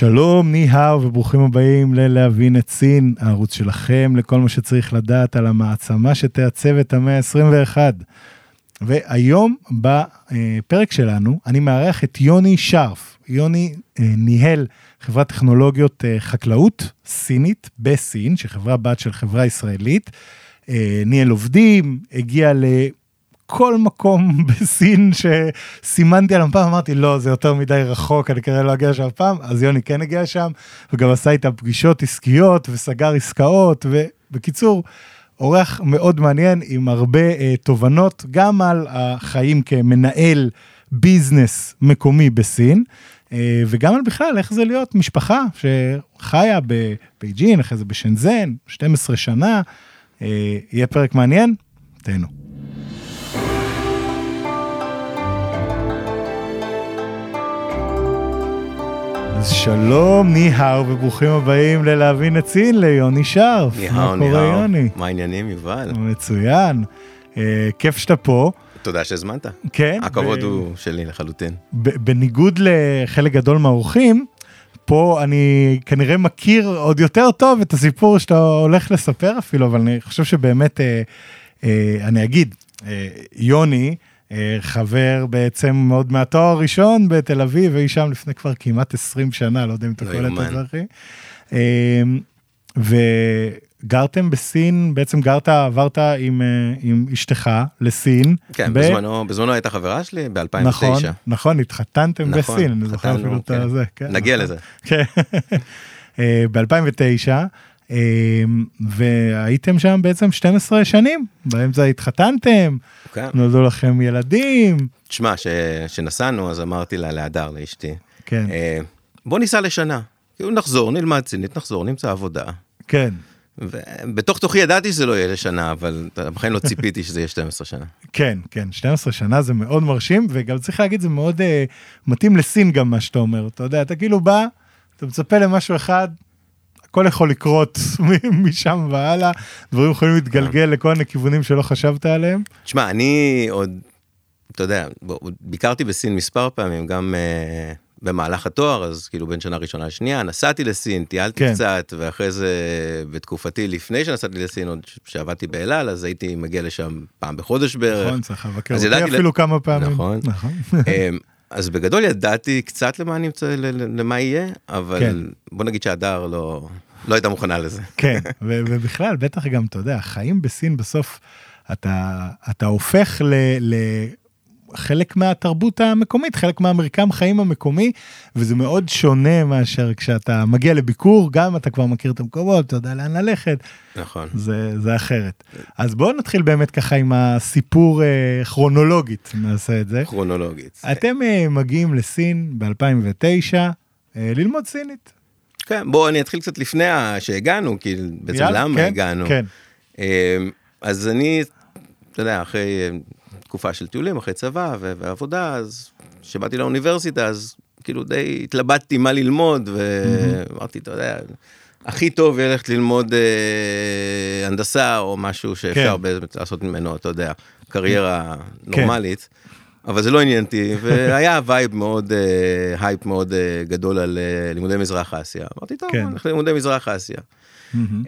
שלום, ניהאו וברוכים הבאים ללהבין את סין, הערוץ שלכם לכל מה שצריך לדעת על המעצמה שתעצב את המאה ה-21. והיום בפרק שלנו אני מארח את יוני שרף. יוני אה, ניהל חברת טכנולוגיות אה, חקלאות סינית בסין, שחברה בת של חברה ישראלית. אה, ניהל עובדים, הגיע לכל מקום בסין שסימנתי על המפה, אמרתי לא, זה יותר מדי רחוק, אני כנראה לא אגיע שם פעם, אז יוני כן הגיע שם, וגם עשה איתה פגישות עסקיות וסגר עסקאות, ובקיצור, אורח מאוד מעניין עם הרבה uh, תובנות, גם על החיים כמנהל ביזנס מקומי בסין, uh, וגם על בכלל איך זה להיות משפחה שחיה בבייג'ין, אחרי זה בשנזן, 12 שנה. Uh, יהיה פרק מעניין, תהנו. אז שלום, ניהאו, וברוכים הבאים ללהבין את סין ליוני שרף. ניהאו, ניהאו. מה העניינים, יובל? מצוין. אה, כיף שאתה פה. תודה שהזמנת. כן. הכבוד ב... הוא שלי לחלוטין. בניגוד לחלק גדול מהאורחים, פה אני כנראה מכיר עוד יותר טוב את הסיפור שאתה הולך לספר אפילו, אבל אני חושב שבאמת, אה, אה, אני אגיד, אה, יוני, חבר בעצם מאוד מהתואר הראשון בתל אביב, ואי שם לפני כבר כמעט 20 שנה, לא יודע אם אתה לא קורא את זה אחי. וגרתם בסין, בעצם גרת, עברת עם, אה, עם אשתך לסין. כן, ב... בזמנו, בזמנו הייתה חברה שלי ב-2009. נכון, נכון, התחתנתם נכון, בסין, אני זוכר אפילו את כן. זה. כן, נגיע נכון. לזה. כן, ב-2009. והייתם שם בעצם 12 שנים, באמצע התחתנתם, כן. נולדו לכם ילדים. תשמע, כשנסענו אז אמרתי לה, להדר, לאשתי, כן. אה, בוא ניסע לשנה, כאילו נחזור, נלמד סינית, נחזור, נמצא עבודה. כן. ובתוך תוכי ידעתי שזה לא יהיה לשנה, אבל בחיים לא ציפיתי שזה יהיה 12 שנה. כן, כן, 12 שנה זה מאוד מרשים, וגם צריך להגיד, זה מאוד uh, מתאים לסין גם מה שאתה אומר. אתה יודע, אתה כאילו בא, אתה מצפה למשהו אחד, הכל יכול לקרות משם והלאה, דברים יכולים להתגלגל לכל מיני כיוונים שלא חשבת עליהם. תשמע, אני עוד, אתה יודע, ביקרתי בסין מספר פעמים, גם uh, במהלך התואר, אז כאילו בין שנה ראשונה לשנייה, נסעתי לסין, טיילתי כן. קצת, ואחרי זה, בתקופתי, לפני שנסעתי לסין, עוד שעבדתי באלעל, אז הייתי מגיע לשם פעם בחודש בערך. נכון, צריך לבקר אותי אפילו ל- כמה פעמים. נכון. נכון. אז בגדול ידעתי קצת למה אני למה יהיה, אבל כן. בוא נגיד שהדר לא, לא הייתה מוכנה לזה. כן, ובכלל, בטח גם, אתה יודע, החיים בסין בסוף, אתה, אתה הופך ל... ל... חלק מהתרבות המקומית, חלק מהמרקם חיים המקומי, וזה מאוד שונה מאשר כשאתה מגיע לביקור, גם אתה כבר מכיר את המקומות, אתה יודע לאן ללכת, נכון. זה, זה אחרת. אז בואו נתחיל באמת ככה עם הסיפור אה, כרונולוגית, נעשה את זה. כרונולוגית. אתם אה, מגיעים לסין ב-2009 אה, ללמוד סינית. כן, בוא אני אתחיל קצת לפני שהגענו, כי בעצם יאללה, למה כן, הגענו. כן, אמ, אז אני, אתה יודע, אחרי אה, תקופה של טיולים, אחרי צבא ו- ועבודה, אז כשבאתי לאוניברסיטה, אז כאילו די התלבטתי מה ללמוד, ואמרתי, אתה יודע, הכי טוב יהיה ללכת ללמוד אה, הנדסה או משהו שאפשר כן. לעשות ממנו, אתה יודע, קריירה נורמלית. אבל זה לא עניין אותי, והיה vibe מאוד, אה, הייפ מאוד אה, גדול על אה, לימודי מזרח אסיה. אמרתי, טוב, כן. נלך ללימודי מזרח אסיה. מהמם.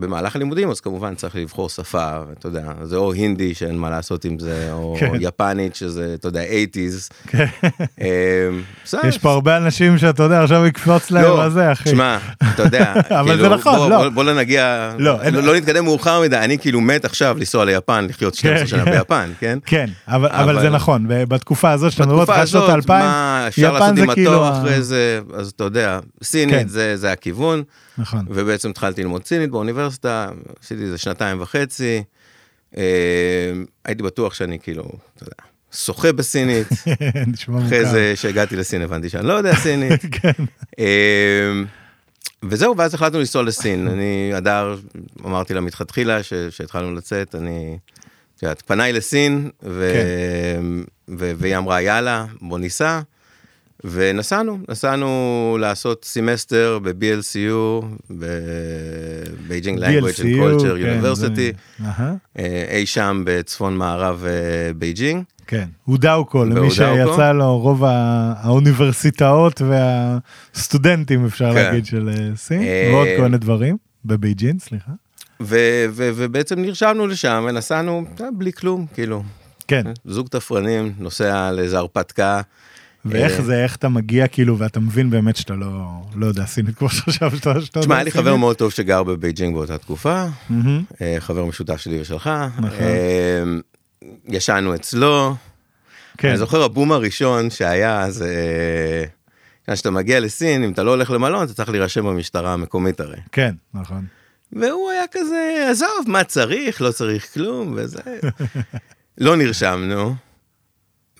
במהלך הלימודים אז כמובן צריך לבחור שפה, אתה יודע, זה או הינדי שאין מה לעשות עם זה, או כן. יפנית שזה, אתה יודע, 80's. כן. בסדר. יש פה הרבה אנשים שאתה יודע, עכשיו יקפוץ להם לא, הזה, אחי. תשמע, אתה יודע, אבל כאילו, זה נכון, לא. בוא, לא נגיע, לא, לא, נתקדם מאוחר מדי, אני כאילו מת עכשיו לנסוע ליפן, לחיות 12 שנה כן. ביפן, כן? כן, אבל, זה נכון, בתקופה הזאת שאתה מדבר בתקופה על שנות הזאת, מה אפשר לעשות עם התואר אחרי זה, אז אתה יודע, סינית כן. זה הכיוון, נכון, ובעצם התחלתי ללמוד סינית באוניברסיטה, עשיתי איזה שנתיים וחצי, אה, הייתי בטוח שאני כאילו, אתה יודע, שוחה בסינית. אחרי זה שהגעתי לסין הבנתי שאני לא יודע סינית, כן, אה, וזהו, ואז החלטנו לנסוע לסין, אני, הדר, אמרתי לה מתחתחילה, שהתחלנו לצאת, אני, את יודעת, פניי לסין. כן. והיא אמרה יאללה, בוא ניסע. ונסענו, נסענו לעשות סמסטר ב-BLCU, ב-Beijing Language and BLCU, Culture כן, University, זה- אה, אי שם בצפון מערב אה, בייג'ינג. כן, וודאוקו, למי. שיצא לו רוב האוניברסיטאות והסטודנטים, אפשר כן. להגיד, של אה, סין, ועוד כל מיני דברים, בבייג'ין, סליחה. ו- ו- ובעצם נרשמנו לשם ונסענו בלי כלום, כאילו, כן, זוג תפרנים, נוסע לאיזה הרפתקה. ואיך אה, זה, איך אתה מגיע, כאילו, ואתה מבין באמת שאתה לא לא יודע סינית כמו שחשבת שאתה יודע תשמע, היה לי חבר סינית? מאוד טוב שגר בבייג'ינג באותה תקופה, אה, חבר משותף שלי ושלך. נכון. אה, ישנו אצלו. כן, אני זוכר הבום הראשון שהיה, זה... כשאתה מגיע לסין, אם אתה לא הולך למלון, אתה צריך להירשם במשטרה המקומית הרי. כן, נכון. והוא היה כזה, עזוב, מה צריך, לא צריך כלום, וזה... לא נרשמנו.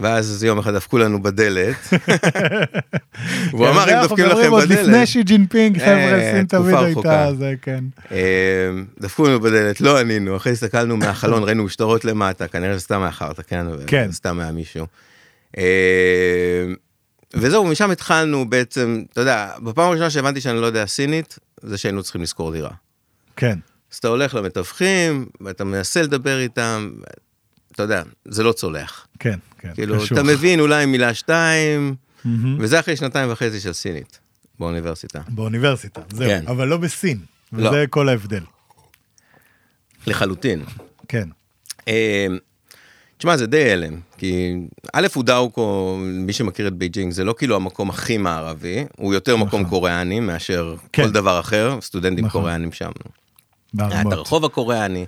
ואז יום אחד דפקו לנו בדלת. והוא אמר, זה אם דופקים לכם עוד בדלת... לפני שי ג'ינפינג, חבר'ה, אה, סין תמיד הייתה. זה כן. אה, דפקו לנו בדלת, לא ענינו, אחרי הסתכלנו מהחלון, ראינו משטרות למטה, כנראה שסתם מאחרת, כן? כן. סתם היה מישהו. אה, וזהו, משם התחלנו בעצם, אתה יודע, בפעם הראשונה שהבנתי שאני לא יודע סינית, זה שהיינו צריכים לשכור דירה. כן, אז אתה הולך למתווכים, ואתה מנסה לדבר איתם, אתה יודע, זה לא צולח. כן, כן, כאילו, קשוח. אתה מבין אולי מילה שתיים, מהמם. וזה אחרי שנתיים וחצי של סינית, באוניברסיטה. באוניברסיטה, זהו, כן. אבל לא בסין, לא. וזה כל ההבדל. לחלוטין. כן, אה, תשמע, זה די הלם, כי א', וודאוקו, מי שמכיר את בייג'ינג, זה לא כאילו המקום הכי מערבי, הוא יותר מקום קוריאני מאשר כן. כל דבר אחר, סטודנטים נכון. קוריאנים שם. היה את ברמות. הרחוב הקוריאני,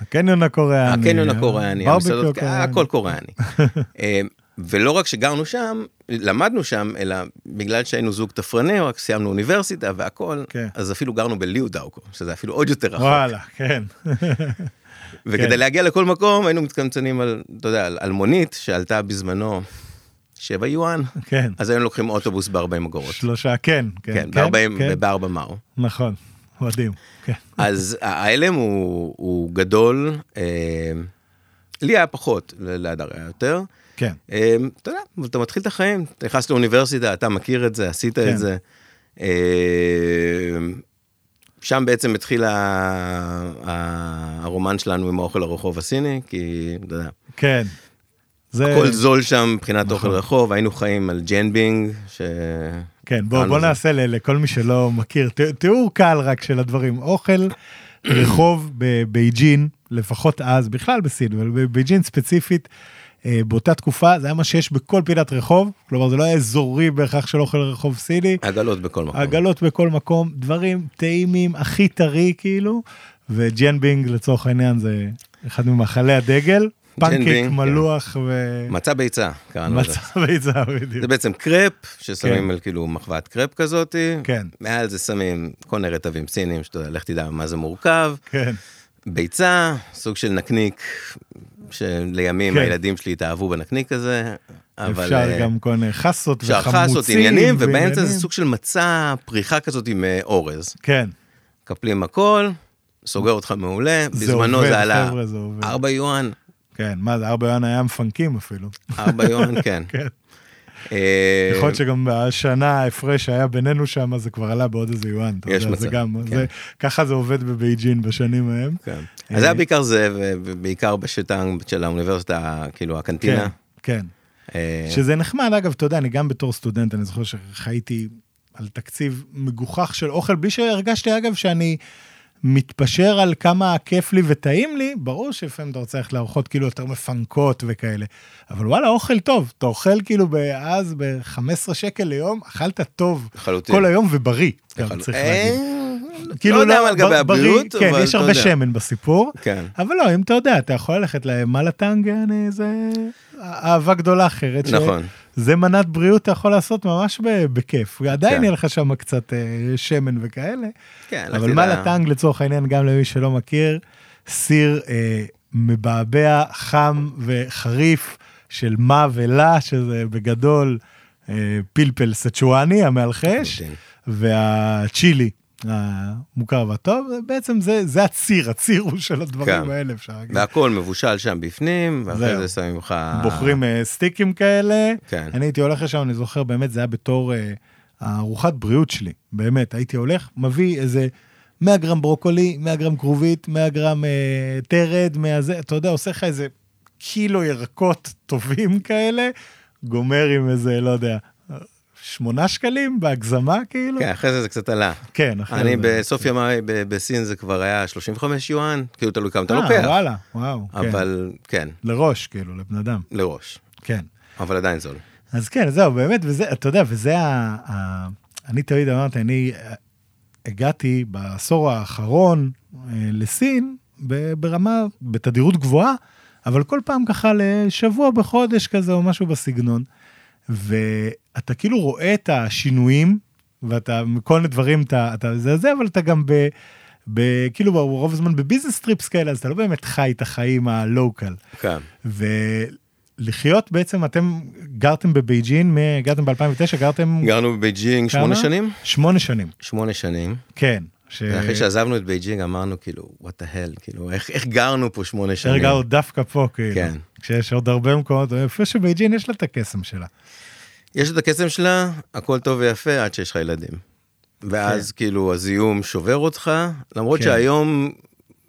הקניון הקוריאני. הקניון הקוריאני, המסעדות. הכל קוריאני. אה, ולא רק שגרנו שם, למדנו שם, אלא בגלל שהיינו זוג תפרנים, רק סיימנו אוניברסיטה והכל, כן. אז אפילו גרנו בליו דאוקו, שזה אפילו עוד יותר רחוק. וואלה, כן. וכדי כן. להגיע לכל מקום היינו מתקמצנים על, אתה יודע, על, על מונית שעלתה בזמנו 7 יואן, כן. אז היינו לוקחים אוטובוס ב-40 אגורות. שלושה, כן, כן. כן, ב-40, כן. בארבע מאו. נכון, מדהים. כן. אז ההלם הוא, הוא גדול, אה, לי היה פחות, להדר היה יותר. כן, אה, אתה יודע, אבל אתה מתחיל את החיים, אתה נכנס לאוניברסיטה, אתה מכיר את זה, עשית כן. את זה. אה, שם בעצם התחיל ה- ה- הרומן שלנו עם האוכל הרחוב הסיני, כי אתה יודע, כן. זה... הכל זול שם מבחינת נכון. אוכל רחוב, היינו חיים על ג'נבינג, ש... כן, בוא, קראנו בוא. נעשה ל- לכל מי שלא מכיר, ת- תיאור קל רק של הדברים. אוכל, רחוב בבייג'ין, לפחות אז, בכלל בסין, אבל בבייג'ין ספציפית, אה, באותה תקופה, זה היה מה שיש בכל פינת רחוב, כלומר זה לא היה אזורי בהכרח של אוכל רחוב סיני, עגלות בכל מקום. עגלות בכל מקום, דברים טעימים, הכי טרי כאילו, וג'נבינג לצורך העניין זה אחד ממאכלי הדגל, פנקייק ג'נבינג, כן. מלוח ו... מצה ביצה, קראנו לזה. מצה ביצה בדיוק. זה בעצם קרפ, ששמים כן. על כאילו מחבת קרפ כזאתי. כן. מעל זה שמים כל מיני רטבים סינים, שאתה יודע, לך תדע מה זה מורכב. כן, ביצה, סוג של נקניק, שלימים כן. הילדים שלי התאהבו בנקניק הזה. אבל, אפשר אה, גם כל מיני חסות אפשר וחמוצים. חסות עניינים, ובאמצע. זה סוג של מצה, פריחה כזאת עם אורז. כן, מקפלים הכל, סוגר אותך מעולה, זה בזמנו עובד, זה עלה חבר'ה, זה עובד. 4 יואן, כן, מה זה, ארבע יואן היה מפנקים אפילו. 4 יואן, כן. כן. אה, יכול להיות שגם השנה ההפרש שהיה בינינו שם, זה כבר עלה בעוד איזה יואן. יש מצב, גם, כן. זה- ככה זה עובד בבייג'ין בשנים ההם. כן. אה, אז זה היה בעיקר זה, ו- ובעיקר בשטנג של האוניברסיטה, כאילו הקנטינה. כן, כן. אה, שזה נחמד, אגב, אתה יודע, אני גם בתור סטודנט, אני זוכר שחייתי על תקציב מגוחך של אוכל, בלי שהרגשתי, אגב, שאני מתפשר על כמה כיף לי וטעים לי, ברור שלפעמים אתה רוצה ללכת לארוחות כאילו יותר מפנקות וכאלה. אבל וואלה, אוכל טוב, אתה אוכל כאילו אז ב-15 שקל ליום, אכלת טוב לחלוטין. כל היום ובריא, גם לחלוטין. צריך אה, להגיד. לא יודע מה לגבי בר- הבריאות, בריא, כן, אבל יש הרבה יודע. שמן בסיפור. כן. אבל לא, אם אתה יודע, אתה יכול ללכת למלטנג, אני- זה אהבה גדולה אחרת. ש- נכון. זה מנת בריאות אתה יכול לעשות ממש בכיף. ועדיין כן. יהיה לך שם קצת אה, שמן וכאלה. כן, אבל תדע. מלטנג לצורך העניין, גם למי שלא מכיר, סיר אה, מבעבע, חם וחריף של מה ולה, שזה בגדול אה, פלפל סצ'ואני המאלחש. והצ'ילי המוכר והטוב, בעצם זה, זה הציר, הציר הוא של הדברים כן. האלה, אפשר להגיד. והכל מבושל שם בפנים, ואחרי זהו. זה שמים לך... בוחרים אה, סטיקים כאלה. כן. אני הייתי הולך לשם, אני זוכר, באמת, זה היה בתור אה, הארוחת בריאות שלי, באמת, הייתי הולך, מביא איזה 100 גרם ברוקולי, 100 גרם כרובית, 100 גרם אה, תרד, 100 זה, אתה יודע, עושה לך איזה קילו ירקות טובים כאלה, גומר עם איזה, לא יודע, שמונה שקלים בהגזמה, כאילו? כן, אחרי זה זה קצת עלה. כן, אחרי אני זה. בסוף ימיי בסין זה כבר היה 35 יואן, כאילו תלוי כמה אתה אה, לוקח, וואלה, וואו, כן. אבל כן, לראש, כאילו, לבן אדם, לראש, כן. אבל עדיין זול. אז כן, זהו, באמת, וזה, אתה יודע, וזה ה... ה אני תמיד אמרתי, אני אה, הגעתי בעשור האחרון אה, לסין ברמה, בתדירות גבוהה, אבל כל פעם ככה לשבוע בחודש כזה או משהו בסגנון. ואתה כאילו רואה את השינויים, ואתה, מכל מיני דברים אתה, אתה זה זה, אבל אתה גם ב... ב כאילו ברוב הזמן ב business trips כאלה, אז אתה לא באמת חי את החיים ה local. כן. ולחיות בעצם, אתם גרתם בבייג'ין, הגעתם ב-2009, גרתם גרנו בבייג'ינג כמה? שמונה שנים? שמונה שנים, שמונה שנים. כן. ש... ואחרי שעזבנו את בייג'ינג אמרנו כאילו, what the hell, כאילו, איך איך גרנו פה שמונה שנים? הרגענו דווקא פה, כאילו. כן. כשיש עוד הרבה מקומות, איפה שבייג'ין יש לה את הקסם שלה. יש את הקסם שלה, הכל טוב ויפה עד שיש לך ילדים. ואז כאילו הזיהום שובר אותך, למרות כן. שהיום,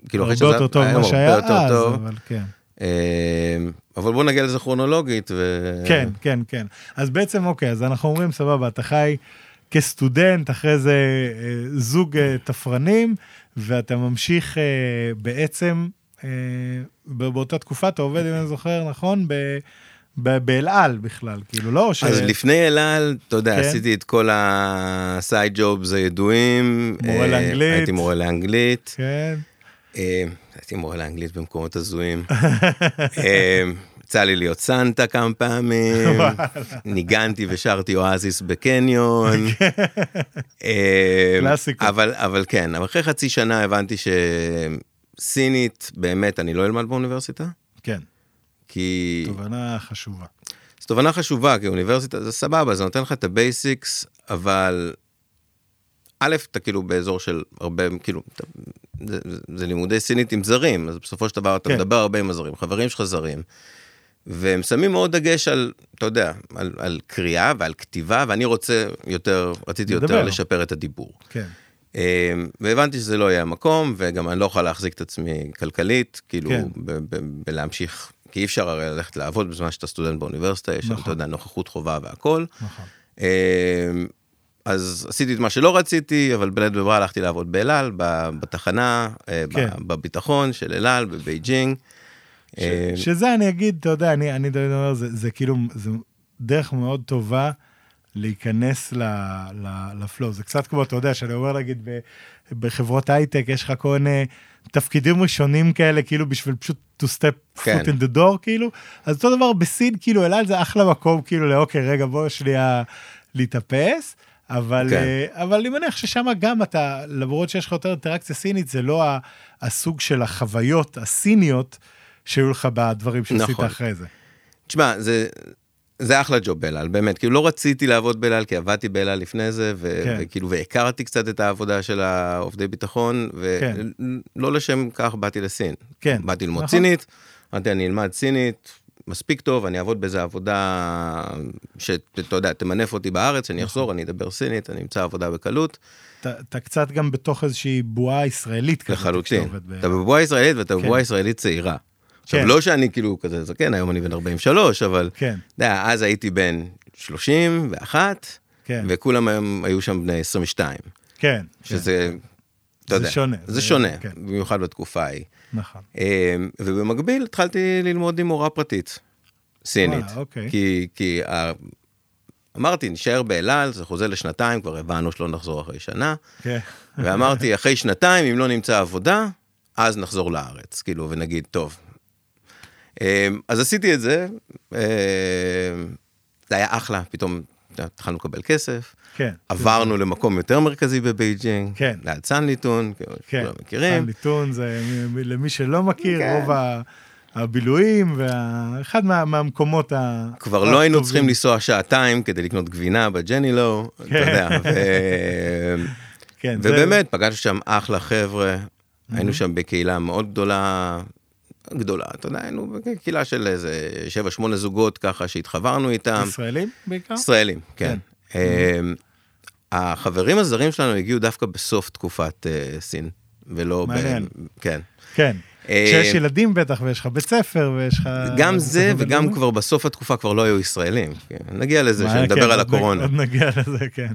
כאילו אחרי הרבה יותר טוב ממה שהיה אז, טוב. אבל כן. אה, אבל בוא נגיע לזה כרונולוגית. ו... כן, כן, כן. אז בעצם, אוקיי, אז אנחנו אומרים, סבבה, אתה חי כסטודנט, אחרי זה אה, זוג אה, תפרנים, ואתה ממשיך אה, בעצם, אה, באותה תקופה, אתה עובד, אם אני זוכר נכון, ב- באל על בכלל, כאילו, לא? ש... אז לפני אל על, אתה יודע, כן. עשיתי את כל הסייד ג'ובס הידועים. מורה אה, לאנגלית. הייתי מורה לאנגלית. כן, אה, הייתי מורה לאנגלית במקומות הזויים. אה, יצא לי להיות סנטה כמה פעמים, ניגנתי ושרתי אואזיס בקניון. אה, קלאסיקה. אבל, אבל כן, אחרי חצי שנה הבנתי שסינית, באמת, אני לא אלמד באוניברסיטה, כן, כי תובנה חשובה. זו תובנה חשובה, כי אוניברסיטה זה סבבה, זה נותן לך את ה basics, אבל א', אתה כאילו באזור של הרבה, כאילו, אתה, זה, זה, זה לימודי סינית עם זרים, אז בסופו של דבר אתה כן. מדבר הרבה עם הזרים, חברים שלך זרים, והם שמים מאוד דגש על, אתה יודע, על, על קריאה ועל כתיבה, ואני רוצה יותר, רציתי יותר לדבר. לשפר את הדיבור. כן, אה, והבנתי שזה לא יהיה המקום, וגם אני לא יכול להחזיק את עצמי כלכלית, כאילו, כן. ב- ב- בלהמשיך, כי אי אפשר הרי ללכת לעבוד בזמן שאתה סטודנט באוניברסיטה, יש שם, נכון. אתה יודע, נוכחות חובה והכל. נכון. אה, אז עשיתי את מה שלא רציתי, אבל בלית ברירה הלכתי לעבוד באל על, בתחנה, אה, כן. בביטחון של אל על, בבייג'ינג. אה, שזה אני אגיד, אתה יודע, אני, אני תמיד אומר, זה, זה כאילו, זה דרך מאוד טובה להיכנס ל, ל, ל flow. זה קצת כמו, אתה יודע, שאני אומר, נגיד, בחברות הייטק, יש לך כל מיני תפקידים ראשונים כאלה, כאילו, בשביל פשוט to step כן. foot in the door, כאילו. אז אותו דבר בסין, כאילו, אלעל זה אחלה מקום, כאילו, לאוקיי, רגע, בוא שנייה להתאפס. אבל, כן. אה, אבל אני מניח ששם גם אתה, למרות שיש לך יותר אינטראקציה סינית, זה לא הסוג של החוויות הסיניות שהיו לך בדברים שעשית נכון. אחרי זה. תשמע, זה, זה אחלה ג'וב באלעל, באמת, כאילו לא רציתי לעבוד באלעל, כי עבדתי באלעל לפני זה, ו- כן. וכאילו, והכרתי קצת את העבודה של העובדי ביטחון, כן. ולא לשם כך באתי לסין. כן, באתי ללמוד נכון. סינית, אמרתי, אני אלמד סינית, מספיק טוב, אני אעבוד באיזה עבודה שאתה יודע, תמנף אותי בארץ, שאני אחזור, אני אדבר סינית, אני אמצא עבודה בקלות, אתה, קצת גם בתוך איזושהי בועה ישראלית כזאת. לחלוטין. אתה בבועה ישראלית ואתה כן. בבועה ישראלית צעירה. עכשיו, כן. לא שאני כאילו כזה זקן, היום אני בן 43, אבל... כן, אתה יודע, אז הייתי בן 31, כן, וכולם היום היו שם בני 22, כן. שזה, אתה זה יודע, שונה, זה זה- שונה, כן. במיוחד בתקופה ההיא. נכון. אה, ובמקביל התחלתי ללמוד עם מורה פרטית, סינית, וואלה, אוקיי. כי, כי ה- אמרתי, נשאר באלעל, זה חוזה לשנתיים, כבר הבנו שלא נחזור אחרי שנה, כן, ואמרתי, אחרי שנתיים, אם לא נמצא עבודה, אז נחזור לארץ, כאילו, ונגיד, טוב. אה, אז עשיתי את זה, אה, זה היה אחלה, פתאום התחלנו לקבל כסף, כן. עברנו למקום יותר מרכזי בבייג'ינג, כן. ליד סנליטון, כן. כולם מכירים. סנליטון זה, למי שלא מכיר, כן. רוב ה- הבילויים, ואחד מה, מהמקומות ה... כבר לא היינו. צריכים לנסוע שעתיים כדי לקנות גבינה בג'ני לו, אתה כן. יודע, ו... כן, זה- ובאמת, פגשנו שם אחלה חבר'ה, היינו שם בקהילה מאוד גדולה, גדולה, אתה יודע, היינו בקהילה של איזה 7-8 זוגות ככה שהתחברנו איתם. ישראלים בעיקר? ישראלים, כן. אמ, החברים הזרים שלנו הגיעו דווקא בסוף תקופת אה, סין, ולא... ב- מעניין. כן. כן. אה, כשיש ילדים בטח, ויש לך בית ספר, ויש לך... גם זה וגם. כבר בסוף התקופה כבר לא היו ישראלים. כן, נגיע לזה, שנדבר כן, על הקורונה. עוד נגיע לזה, כן.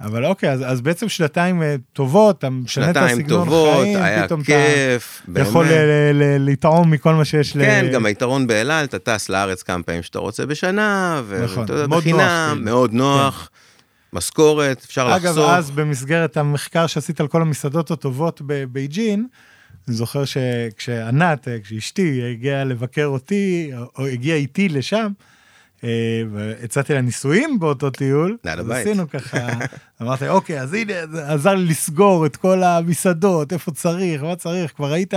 אבל אוקיי, אז, אז בעצם שנתיים אה, טובות, אתה משנה את הסגנון טובות, חיים, היה פתאום כיף, אתה יכול באמת. ל- ל- ל- לטעום מכל מה שיש ל... כן, גם היתרון באל על, אתה טס לארץ כמה פעמים שאתה רוצה בשנה, נכון, ואתה יודע, מאוד נוח, בחינם, כאילו. מאוד נוח, משכורת, אפשר אגב, לחסוך. אז במסגרת המחקר שעשית על כל המסעדות הטובות בבייג'ין, אני זוכר שכשענת, אה, כשאשתי הגיעה לבקר אותי, או- הגיעה איתי לשם, אה, והצעתי לה ניסויים באותו טיול, אז. עשינו ככה, אמרתי, אוקיי, אז הנה, עזר לי לסגור את כל המסעדות, איפה צריך, מה צריך, כבר היית,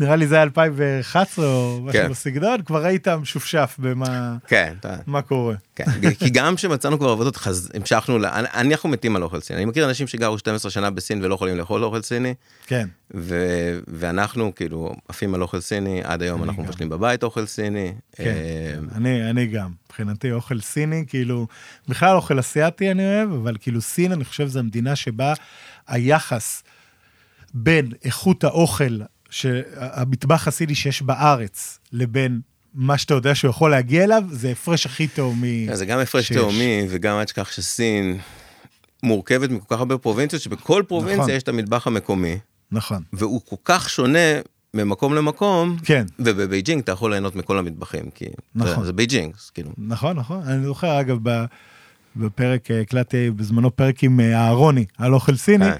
נראה לי זה היה 2011 או משהו כן. בסגנון, כבר היית משופשף במה כן. מה קורה. כן, כי גם כשמצאנו כבר עבודות, חז... המשכנו, ל... אני- אנחנו מתים על אוכל סיני. אני מכיר אנשים שגרו 12 שנה בסין ולא יכולים לאכול אוכל סיני, כן, ו... ואנחנו כאילו עפים על אוכל סיני, עד היום אנחנו. מבשלים בבית אוכל סיני. כן, אה, כן. אני, אני גם, מבחינתי אוכל סיני, כאילו, בכלל אוכל אסיאתי אני אוהב, אבל כאילו סין, אני חושב, זו המדינה שבה היחס בין איכות האוכל, המטבח הסיני שיש בארץ, לבין מה שאתה יודע שהוא יכול להגיע אליו, זה הפרש הכי תהומי. כן, זה גם הפרש שיש. תהומי, וגם אל תשכח שסין מורכבת מכל כך הרבה פרובינציות, שבכל פרובינציה נכון. יש את המטבח המקומי, נכון, והוא כל כך שונה ממקום למקום, כן. ובבייג'ינג אתה יכול ליהנות מכל המטבחים, כי נכון. זה בייג'ינג, אז כאילו, נכון, נכון. אני זוכר, אגב, ב- בפרק, אה, הקלטתי בזמנו פרק עם אה, אהרוני על אוכל סיני, כן.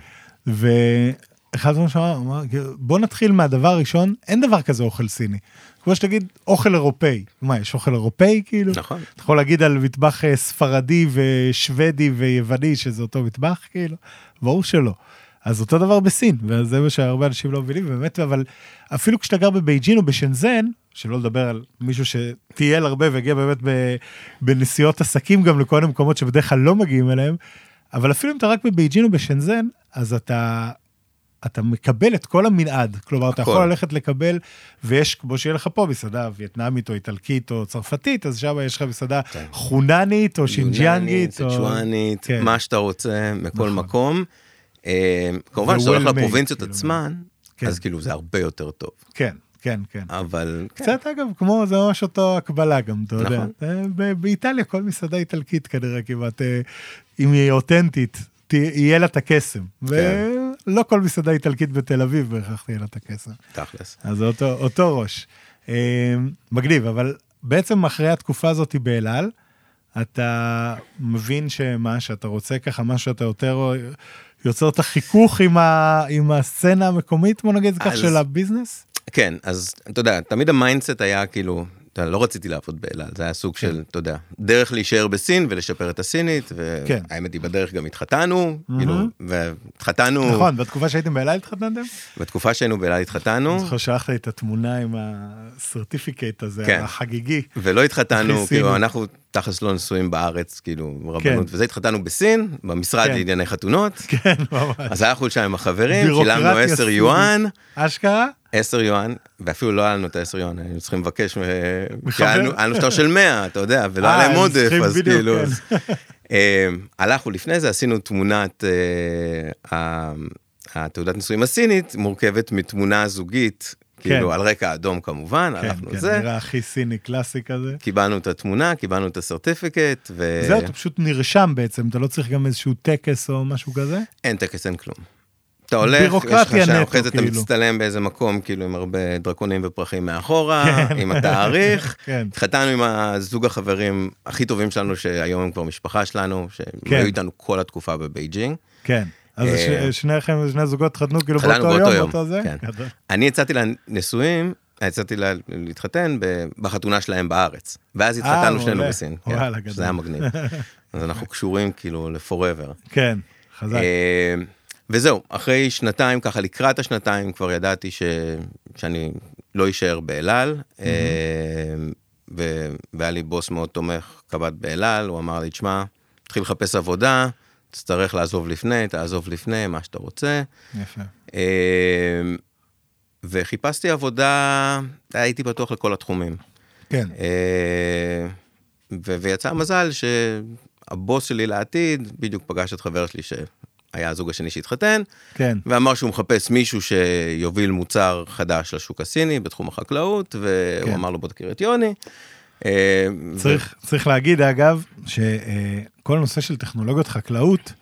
ואחד הדברים שאמר, אמר, כאילו, בוא נתחיל מהדבר הראשון, אין דבר כזה אוכל סיני. כמו שתגיד, אוכל אירופאי. מה, יש אוכל אירופאי כאילו? נכון. אתה יכול להגיד על מטבח אה, ספרדי ושוודי ויווני שזה אותו מטבח כאילו? ברור שלא. אז אותו דבר בסין, וזה מה שהרבה אנשים לא מבינים, באמת, אבל אפילו כשאתה גר בבייג'ין או בשנזן, שלא לדבר על מישהו שטייל הרבה והגיע באמת בנסיעות עסקים גם לכל מיני מקומות שבדרך כלל לא מגיעים אליהם, אבל אפילו אם אתה רק בבייג'ין או בשנזן, אז אתה, אתה מקבל את כל המנעד. כלומר, אתה הכל. יכול ללכת לקבל, ויש, כמו שיהיה לך פה מסעדה וייטנאמית או איטלקית או צרפתית, אז שם יש לך מסעדה כן. חוננית או שינג'יאנגית. או... סצ'ואנית, כן. מה שאתה רוצה, מכל נכון. מקום. אה, כמובן שאתה ו-well הולך לפרובינציות כאילו. עצמן, כן. אז כאילו זה הרבה יותר טוב. כן, כן, כן. אבל כן, קצת אגב, כמו, זה ממש אותו הקבלה גם, אתה יודע. נכון. אה, ב- באיטליה כל מסעדה איטלקית כנראה כמעט, אה, אם היא אותנטית, יהיה לה את הקסם. כן. ולא כל מסעדה איטלקית בתל אביב בהכרח תהיה לה את הקסם. תכלס. אז זה אותו, אותו ראש. אה, מגניב, אבל בעצם אחרי התקופה הזאת באל על, אתה מבין שמה, שאתה רוצה ככה משהו שאתה יותר יוצר את החיכוך עם, ה, עם הסצנה המקומית, בוא נגיד את זה כך, אז- של הביזנס? כן, אז אתה יודע, תמיד ה mindset היה כאילו, אתה יודע, לא רציתי לעבוד באל על, זה היה סוג של, אתה יודע, דרך להישאר בסין ולשפר את הסינית, כן. והאמת היא בדרך גם התחתנו, כאילו, והתחתנו, נכון, בתקופה שהייתם באל על התחתנתם? בתקופה שהיינו באל על התחתנו, אני זוכר שלחת לי את התמונה עם הסרטיפיקט הזה, כן. החגיגי. ולא התחתנו, כאילו. אנחנו תכלס לא נשואים בארץ, כאילו, רבנות, כן. וזה התחתנו בסין, במשרד כן. לענייני חתונות, כן, ממש. אז הלכנו לשם עם החברים, שילמנו 10 סינית. יואן, אשכרה? 10 יואן, ואפילו לא היה לנו את ה-10 יואן, היינו צריכים לבקש, מ- כי? היה לנו- היה שטר של 100, אתה יודע, ולא אה, היה להם הם עודף, אז בדיוק, כאילו... כן. אז, אה, הלכנו לפני זה, עשינו תמונת, אה, התעודת נישואים הסינית, מורכבת מתמונה זוגית, כאילו, על רקע אדום כמובן, כן, הלכנו כן, לזה, נראה הכי סיני קלאסי כזה. קיבלנו את התמונה, קיבלנו את הסרטיפיקט, ו... זהו, אתה פשוט נרשם בעצם, אתה לא צריך גם איזשהו טקס או משהו כזה? אין טקס, אין כלום. אתה הולך, יש לך שם, נטו, אחרי זה אתה. מצטלם באיזה מקום, כאילו עם הרבה דרקונים ופרחים מאחורה, עם התאריך. כן. התחתנו עם הזוג החברים הכי טובים שלנו, שהיום הם כבר משפחה שלנו, שהם כן. היו איתנו כל התקופה בבייג'ינג. כן. אז אה, שניכם, שני זוגות התחתנו כאילו התחתנו באותו יום, באותו זה? כן. אני יצאתי לנישואים, יצאתי לה- להתחתן בחתונה שלהם בארץ. ואז התחתנו אה, שנינו מעולה. בסין. כן, וואלה, גדול. שזה היה מגניב. אז אנחנו קשורים כאילו ל-forever. כן, חזק. אה, וזהו, אחרי שנתיים, ככה לקראת השנתיים, כבר ידעתי ש... שאני לא אשאר באל על, אה, ו... והיה לי בוס מאוד תומך, קב"ט באל על, הוא אמר לי, תשמע, תתחיל לחפש עבודה, תצטרך לעזוב לפני, תעזוב לפני, מה שאתה רוצה. יפה. אה, וחיפשתי עבודה, הייתי פתוח לכל התחומים. כן. אה, ו- ויצא המזל שהבוס שלי לעתיד בדיוק פגש את חבר שלי שהיה הזוג השני שהתחתן, כן. ואמר שהוא מחפש מישהו שיוביל מוצר חדש לשוק הסיני בתחום החקלאות, והוא כן. אמר לו בוא תכיר את יוני. אה, ו- צריך, צריך להגיד אגב, שכל הנושא של טכנולוגיות חקלאות,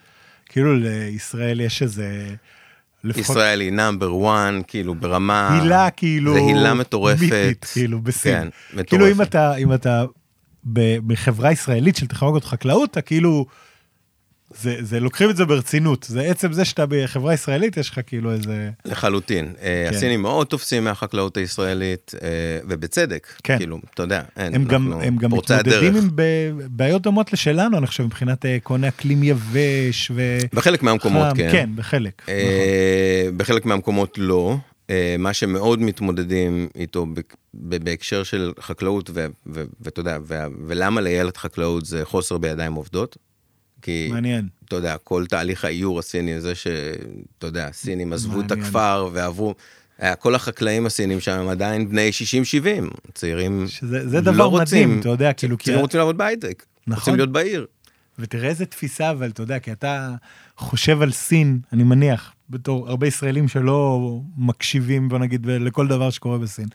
כאילו לישראל יש איזה... לפחות ישראל היא נאמבר 1, כאילו ברמה... הילה כאילו... זה הילה מטורפת. מיתית, כאילו בסין. כן, מטורפת. כאילו אם אתה, אם אתה בחברה ישראלית של טכנולוגיות חקלאות, אתה כאילו... זה, זה לוקחים את זה ברצינות, זה עצם זה שאתה בחברה ישראלית, יש לך כאילו איזה... לחלוטין. אה, כן. הסינים מאוד תופסים מהחקלאות הישראלית, אה, ובצדק. כן. כאילו, אתה יודע, אין, הם גם, הם גם מתמודדים. עם בעיות דומות לשלנו, אני חושב, מבחינת אה, קונה אקלים יבש ו... בחלק מהמקומות, חם, כן. כן, בחלק. נכון. אה, בחלק מהמקומות לא. אה, מה שמאוד מתמודדים איתו בהקשר של חקלאות, ואתה יודע, ולמה לילד חקלאות זה חוסר בידיים עובדות. כי, מעניין. אתה יודע, כל תהליך האיור הסיני, זה שאתה יודע, הסינים עזבו את מעניין. הכפר ועברו, היה כל החקלאים הסינים שם הם עדיין בני 60-70, צעירים שזה זה לא דבר רוצים, מדהים, אתה יודע, כאילו, כי... צעירים רוצים לעבוד בהייטק, נכון. רוצים להיות בעיר. ותראה איזה תפיסה, אבל אתה יודע, כי אתה חושב על סין, אני מניח, בתור הרבה ישראלים שלא מקשיבים, בוא נגיד, לכל דבר שקורה בסין.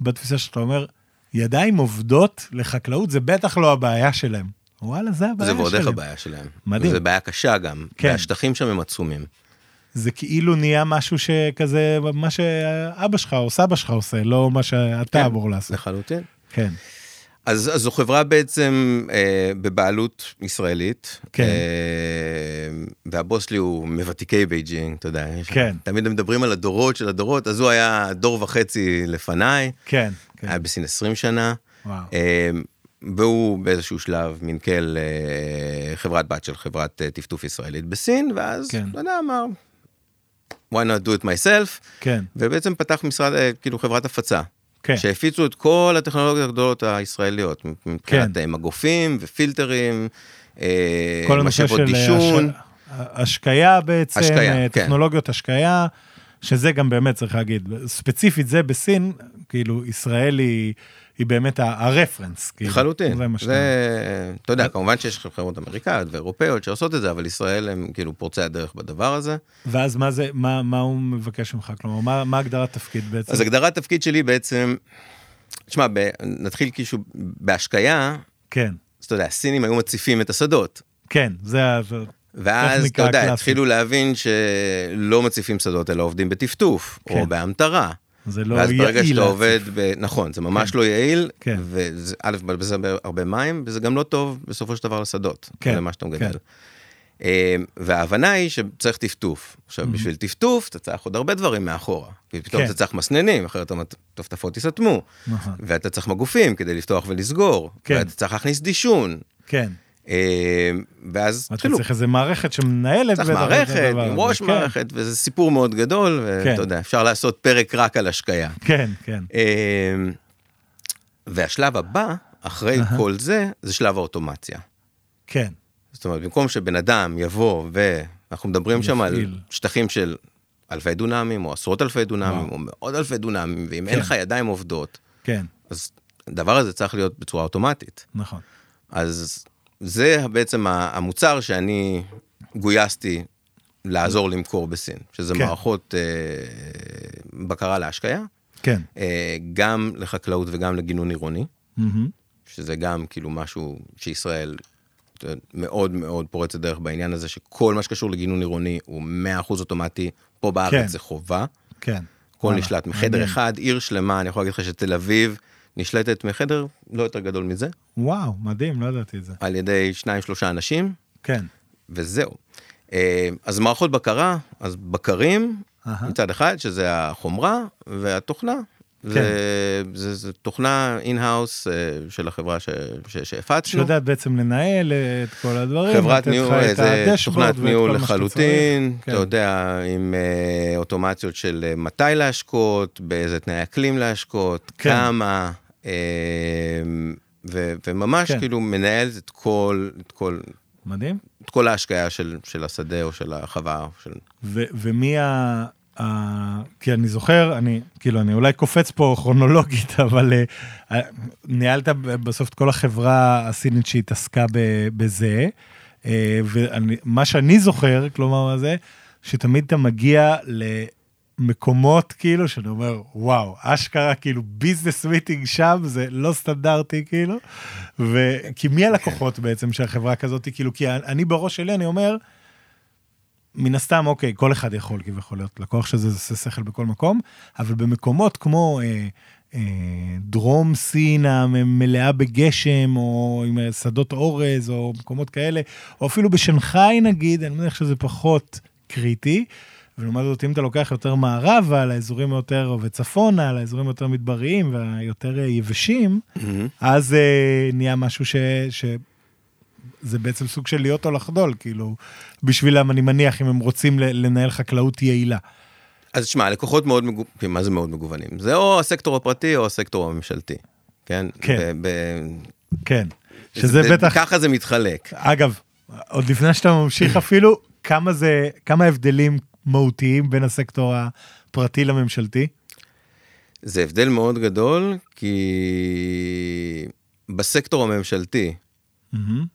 בתפיסה שאתה אומר, ידיים עובדות לחקלאות זה בטח לא הבעיה שלהם. וואלה, זה הבעיה זה שלהם. ועוד איך הבעיה שלהם. מדהים. זה בעיה קשה גם, כן. והשטחים שם הם עצומים. זה כאילו נהיה משהו שכזה, מה שאבא שלך או סבא שלך עושה, לא מה שאתה כן, אמור לעשות. לחלוטין. כן, אז, אז זו חברה בעצם אה, בבעלות ישראלית. כן. אה, והבוס שלי הוא מוותיקי בייג'ינג, אתה יודע. כן. תמיד מדברים על הדורות של הדורות, אז הוא היה דור וחצי לפניי, כן, כן. היה בסין 20 שנה. וואו. אה, והוא באיזשהו שלב מנכ"ל אה, חברת בת של חברת אה, טפטוף ישראלית בסין, ואז, כן. אתה יודע, אמר, why not do it myself, כן, ובעצם פתח משרד, אה, כאילו חברת הפצה. כן. שהפיצו את כל הטכנולוגיות הגדולות הישראליות, מבחינת כן. אה, מגופים ופילטרים, אה, משאבות דישון. הש... השקיה בעצם, השקיה, כן. טכנולוגיות השקיה, שזה גם באמת צריך להגיד, ספציפית זה בסין, כאילו ישראל היא, היא באמת הרפרנס. כאילו. לחלוטין, זה שאתה... זה, אתה יודע, כמובן שיש חברות אמריקאיות ואירופאיות שעושות את זה, אבל ישראל הם כאילו פורצי הדרך בדבר הזה. ואז מה זה, מה, מה הוא מבקש ממך? כלומר, מה, מה הגדרת תפקיד בעצם? אז הגדרת תפקיד שלי בעצם, תשמע, ב- נתחיל כאילו בהשקיה, כן, אז אתה יודע, הסינים היו מציפים את השדות. כן, זה ה... ואז, אתה יודע. התחילו להבין שלא מציפים שדות, אלא עובדים בטפטוף, כן. או בהמטרה. זה לא ואז יעיל. ברגע שאתה. עובד, ב... נכון, זה ממש כן. לא יעיל, כן. וזה, א', מבזבז הרבה- מים, וזה גם לא טוב בסופו של דבר לשדות, כן, למה שאתה כן. מגדל. אה, וההבנה היא שצריך טפטוף. עכשיו, בשביל טפטוף, אתה צריך עוד הרבה דברים מאחורה. כי פתאום כן. אתה צריך מסננים, אחרת הטפטפות ייסתמו. נכון. ואתה צריך מגופים כדי לפתוח ולסגור. כן. ואתה צריך להכניס דישון. כן, ואז אתה התחילו. צריך איזה מערכת שמנהלת. צריך מערכת, עם. ראש כן, מערכת, וזה סיפור מאוד גדול, כן. ואתה יודע, אפשר לעשות פרק רק על השקיה. כן, כן, אמ, והשלב הבא, אחרי. כל זה, זה שלב האוטומציה. כן, זאת אומרת, במקום שבן אדם יבוא, ואנחנו מדברים שם על. שטחים של אלפי דונמים, או עשרות אלפי דונמים. או מאות אלפי דונמים, ואם כן. אין לך ידיים עובדות, כן, אז הדבר הזה צריך להיות בצורה אוטומטית. נכון. אז זה בעצם המוצר שאני גויסתי לעזור למכור בסין, שזה כן. מערכות אה, בקרה להשקיה, כן. אה, גם לחקלאות וגם לגינון עירוני, מהמם. שזה גם כאילו משהו שישראל יודע, מאוד מאוד פורצת דרך בעניין הזה, שכל מה שקשור לגינון עירוני הוא 100% אוטומטי, פה בארץ כן. זה חובה, כן. הכל נשלט מחדר. אחד, עיר שלמה, אני יכול להגיד לך שתל אביב נשלטת מחדר לא יותר גדול מזה, וואו, מדהים, לא ידעתי את זה. על ידי שניים שלושה אנשים, כן. וזהו. אה, אז מערכות בקרה, אז בקרים, אהה. מצד אחד, שזה החומרה, והתוכנה. זה, זה, זה תוכנה in-house של החברה ש, ש, שהפצנו. שיודעת בעצם לנהל את כל הדברים. חברת ניהול, זה תוכנת ניהול לחלוטין, צריך. אתה כן. יודע, עם אה, אוטומציות של אה, מתי להשקות, באיזה תנאי אקלים להשקות, כן. כמה, ו- וממש כן. כאילו מנהלת את כל, את כל, מדהים. את כל ההשקיה של, של השדה או של החווה. או של... ו- ומי ה... ה... כי אני זוכר, אני, כאילו, אני אולי קופץ פה כרונולוגית, אבל uh, ניהלת בסוף את כל החברה הסינית שהתעסקה בזה, uh, ומה שאני זוכר, כלומר, זה, שתמיד אתה מגיע למקומות, כאילו, שאני אומר, וואו, אשכרה, כאילו, ביזנס מיטינג שם, זה לא סטנדרטי, כאילו, וכי מי הלקוחות בעצם של החברה כזאת, כאילו, כי אני בראש שלי, אני אומר, מן הסתם, אוקיי, כל אחד יכול כביכול להיות לקוח שזה עושה שכל בכל מקום, אבל במקומות כמו אה, אה, דרום סין המלאה בגשם, או עם שדות אורז, או מקומות כאלה, או אפילו בשנגחאי נגיד, אני מניח שזה פחות קריטי. ולעומת זאת, אם אתה לוקח יותר מערבה, לאזורים יותר, וצפונה, לאזורים יותר מדבריים והיותר יבשים, mm-hmm. אז אה, נהיה משהו ש... ש... זה בעצם סוג של להיות או לחדול, כאילו, בשבילם, אני מניח, אם הם רוצים לנהל חקלאות יעילה. אז תשמע, לקוחות מאוד מגוונים, מה זה מאוד מגוונים? זה או הסקטור הפרטי או הסקטור הממשלתי, כן? כן. ב- כן, שזה זה, בטח... ככה זה מתחלק. אגב, עוד לפני שאתה ממשיך אפילו, כמה זה, כמה הבדלים מהותיים בין הסקטור הפרטי לממשלתי? זה הבדל מאוד גדול, כי בסקטור הממשלתי, Mm-hmm.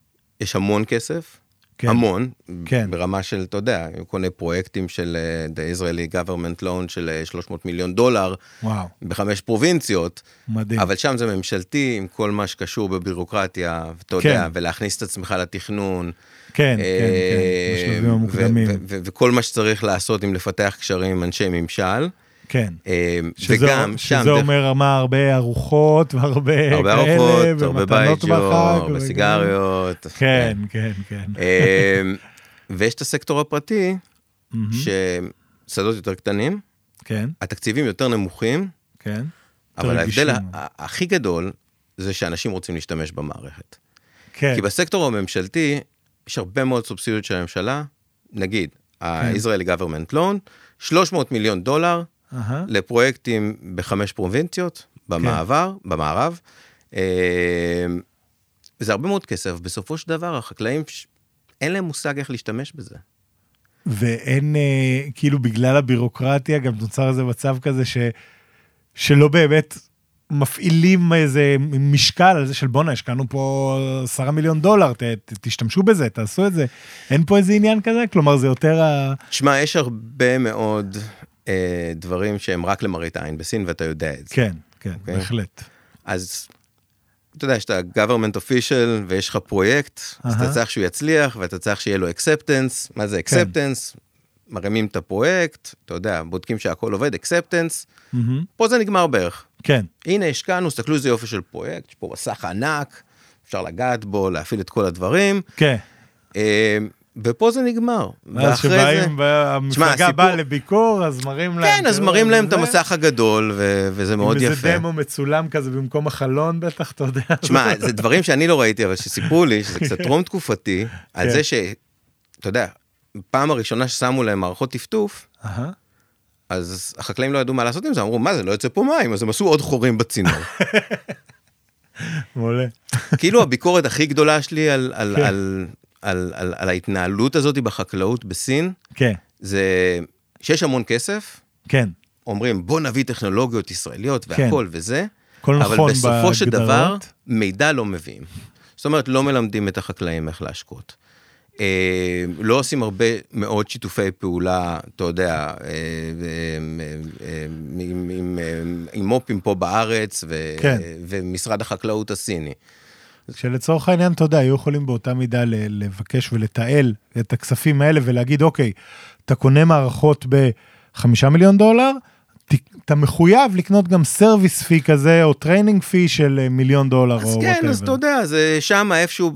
יש המון כסף, כן. המון, כן. ברמה של, אתה יודע, הוא קונה פרויקטים של אה, The Israeli Government Loan של אה, 300 מיליון דולר, וואו, בחמש פרובינציות, מדהים. אבל שם זה ממשלתי עם כל מה שקשור בבירוקרטיה, ואתה כן. יודע, ולהכניס את עצמך לתכנון. כן, כן, אה, כן, בשלבים ו- המוקדמים. וכל מה שצריך לעשות עם לפתח קשרים עם אנשי ממשל. כן. אה, שזה, וגם שם, שזה דרך- אומר מה, הרבה ארוחות והרבה הרבה כאלה, ארוחות, הרבה בייג'ו, הרבה. סיגריות. כן, כן, כן. אה, ויש את הסקטור הפרטי. ששדות יותר קטנים, כן, התקציבים יותר נמוכים, כן. אבל ההבדל הכי גדול זה שאנשים רוצים להשתמש במערכת. כן, כי בסקטור הממשלתי יש הרבה מאוד סובסידיות של הממשלה, נגיד, כן. ה-Israeli Government Loan, 300 מיליון דולר אהה, לפרויקטים בחמש פרובינציות במעבר, במערב. אה, זה הרבה מאוד כסף, בסופו של דבר החקלאים, אין להם מושג איך להשתמש בזה. ואין, אה, כאילו בגלל הבירוקרטיה, גם נוצר איזה מצב כזה ש, שלא באמת מפעילים איזה משקל על זה של בואנה, השקענו פה עשרה מיליון דולר, ת, ת, תשתמשו בזה, תעשו את זה. אין פה איזה עניין כזה? כלומר, זה יותר ה... תשמע, יש הרבה מאוד אה, דברים שהם רק למראית עין בסין, ואתה יודע את זה. כן, כן, אוקיי. בהחלט. אז אתה יודע, שאתה government official ויש לך פרויקט, אז אהה. אתה צריך שהוא יצליח ואתה צריך שיהיה לו acceptance. מה זה כן. acceptance? מרימים את הפרויקט, אתה יודע, בודקים שהכל עובד, acceptance, מהמם. פה זה נגמר בערך. כן, הנה השקענו, תסתכלו איזה יופי של פרויקט, יש פה מסך ענק, אפשר לגעת בו, להפעיל את כל הדברים, כן. ופה זה נגמר. ואז שבאים, המפלגה הסיפור- באה לביקור, אז מראים להם. כן, אז תראו, מראים להם את. המסך הגדול, ו- וזה מאוד עם יפה. איזה דמו מצולם כזה במקום החלון בטח, אתה יודע. תשמע, זה דברים שאני לא ראיתי, אבל שסיפרו לי, שזה קצת טרום תקופתי, על כן. זה ש... אתה יודע, פעם הראשונה ששמו להם מערכות טפטוף. אז החקלאים לא ידעו מה לעשות עם זה, אמרו, מה זה, לא יוצא פה מים, אז הם עשו עוד חורים בצינור. מעולה. כאילו הביקורת הכי גדולה שלי על, על, כן. על, על, על, על ההתנהלות הזאת בחקלאות בסין, כן, זה שיש המון כסף, כן. אומרים בוא נביא טכנולוגיות ישראליות כן. והכל וזה, הכל אבל נכון בסופו של דבר. מידע לא מביאים. זאת אומרת, לא מלמדים את החקלאים איך להשקות. אה, לא עושים הרבה מאוד שיתופי פעולה, אתה יודע, אה, אה, אה, עם- עם אה, עם מו"פים פה בארץ, ו- כן. ומשרד החקלאות הסיני. שלצורך העניין, אתה יודע, היו יכולים באותה מידה לבקש ולתעל את הכספים האלה ולהגיד, אוקיי, אתה קונה מערכות בחמישה מיליון דולר, אתה מחויב לקנות גם service fee כזה, או training fee של אה, מיליון דולר, אז או כן, אז whatever. אתה יודע, זה שם איפשהו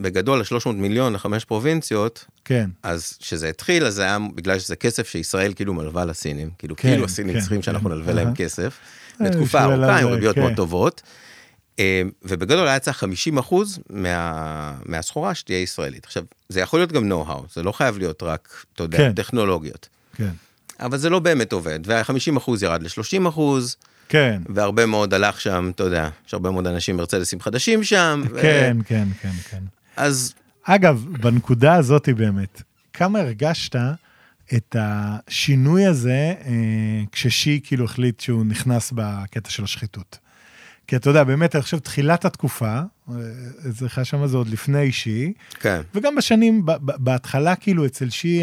בגדול, ה-300 מיליון לחמש פרובינציות, כן, אז כשזה התחיל, אז זה היה בגלל שזה כסף שישראל כאילו מלווה לסינים, כאילו כן, כאילו הסינים כן, צריכים שאנחנו כן, נלווה להם אהה. כסף, אה, לתקופה ארוכה עם ריביות כן. מאוד טובות, אה, ובגדול היה צריך 50 אחוז מה, מהסחורה שתהיה ישראלית. עכשיו, זה יכול להיות גם נו-האו, זה לא חייב להיות רק, אתה יודע, כן. טכנולוגיות, כן, אבל זה לא באמת עובד, וה-50 אחוז ירד ל-30 אחוז, כן, והרבה מאוד הלך שם, אתה יודע, יש הרבה מאוד אנשים מרצדסים חדשים שם, ו- כן, כן, כן, כן. אז אגב, בנקודה הזאת באמת, כמה הרגשת את השינוי הזה אה, כששי כאילו החליט שהוא נכנס בקטע של השחיתות? כי אתה יודע, באמת, אני חושב, תחילת התקופה, אצלך שם זה עוד לפני שי, כן. וגם בשנים, בהתחלה, כאילו, אצל שי,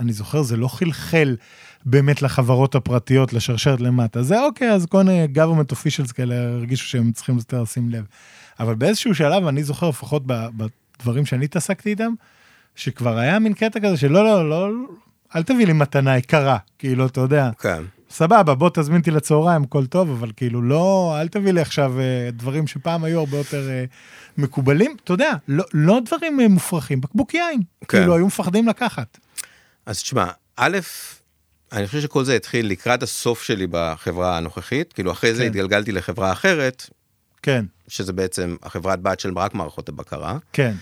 אני זוכר, זה לא חלחל באמת לחברות הפרטיות, לשרשרת למטה. זה אוקיי, אז כל מיני government officials כאלה הרגישו שהם צריכים יותר לשים לב. אבל באיזשהו שלב, אני זוכר, לפחות בדברים שאני התעסקתי איתם, שכבר היה מין קטע כזה שלא, לא, לא, אל תביא לי מתנה יקרה, כאילו, אתה יודע. כן. סבבה, בוא תזמין אותי לצהריים, הכל טוב, אבל כאילו לא, אל תביא לי עכשיו אה, דברים שפעם היו הרבה יותר אה, מקובלים. אתה יודע, לא, לא דברים אה, מופרכים, בקבוק יין. כן. כאילו, היו מפחדים לקחת. אז תשמע, א', אני חושב שכל זה התחיל לקראת הסוף שלי בחברה הנוכחית, כאילו אחרי זה כן. התגלגלתי לחברה אחרת, כן, שזה בעצם החברת בת של רק מערכות הבקרה. כן,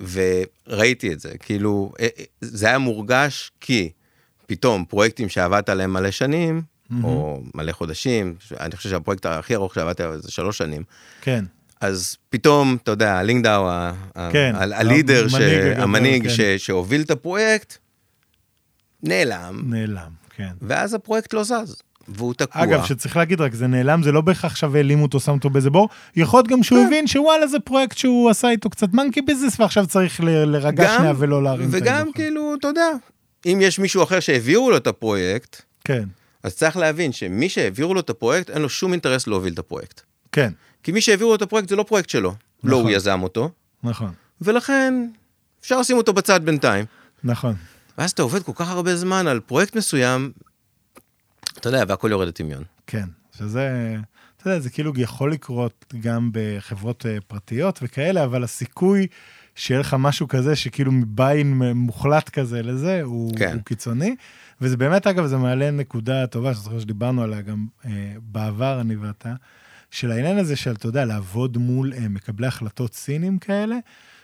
וראיתי את זה, כאילו, זה היה מורגש כי פתאום פרויקטים שעבדת עליהם מלא שנים, או מלא חודשים, אני חושב שהפרויקט הכי ארוך שעבדתי עליו זה שלוש שנים, כן, אז פתאום, אתה יודע, לינגדאו, ה- ה- כן, ה- הלידר, ש- המנהיג כן. ש- שהוביל את הפרויקט, נעלם, נעלם, כן. ואז הפרויקט לא זז, והוא תקוע. אגב, שצריך להגיד רק, זה נעלם, זה לא בהכרח עכשיו העלימו אותו, שם אותו באיזה בור. יכול להיות גם שהוא כן. הבין שוואלה, זה פרויקט שהוא עשה איתו קצת monkey business, ועכשיו צריך ל- להירגע גם- שנייה ולא להרים את וגם ההילוך. כאילו, אתה יודע, אם יש מישהו אחר שהעבירו לו את הפרויקט, כן, אז צריך להבין שמי שהעבירו לו את הפרויקט, אין לו שום אינטרס להוביל את הפרויקט. כן, כי מי שהעבירו לו את הפרויקט זה לא פרויקט שלו, לא נכון. הוא יזם אותו, נכון, ולכן אפשר לשים אותו בצד בינתיים. נכון. ואז אתה עובד כל כך הרבה זמן על פרויקט מסוים, אתה יודע, והכל יורד לטמיון. כן, שזה, אתה יודע, זה כאילו יכול לקרות גם בחברות אה, פרטיות וכאלה, אבל הסיכוי שיהיה לך משהו כזה שכאילו מביין מוחלט כזה לזה, הוא, כן. הוא קיצוני. וזה באמת, אגב, זה מעלה נקודה טובה, שאני זוכר שדיברנו עליה גם אה, בעבר, אני ואתה, של העניין הזה של, אתה יודע, לעבוד מול אה, מקבלי החלטות סינים כאלה,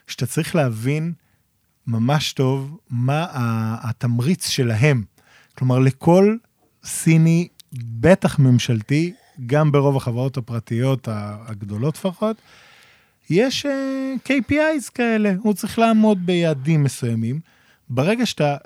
שאתה צריך להבין ממש טוב מה התמריץ שלהם. כלומר, לכל סיני, בטח ממשלתי, גם ברוב החברות הפרטיות הגדולות לפחות, יש uh, KPIs כאלה, הוא צריך לעמוד ביעדים מסוימים. ברגע שאתה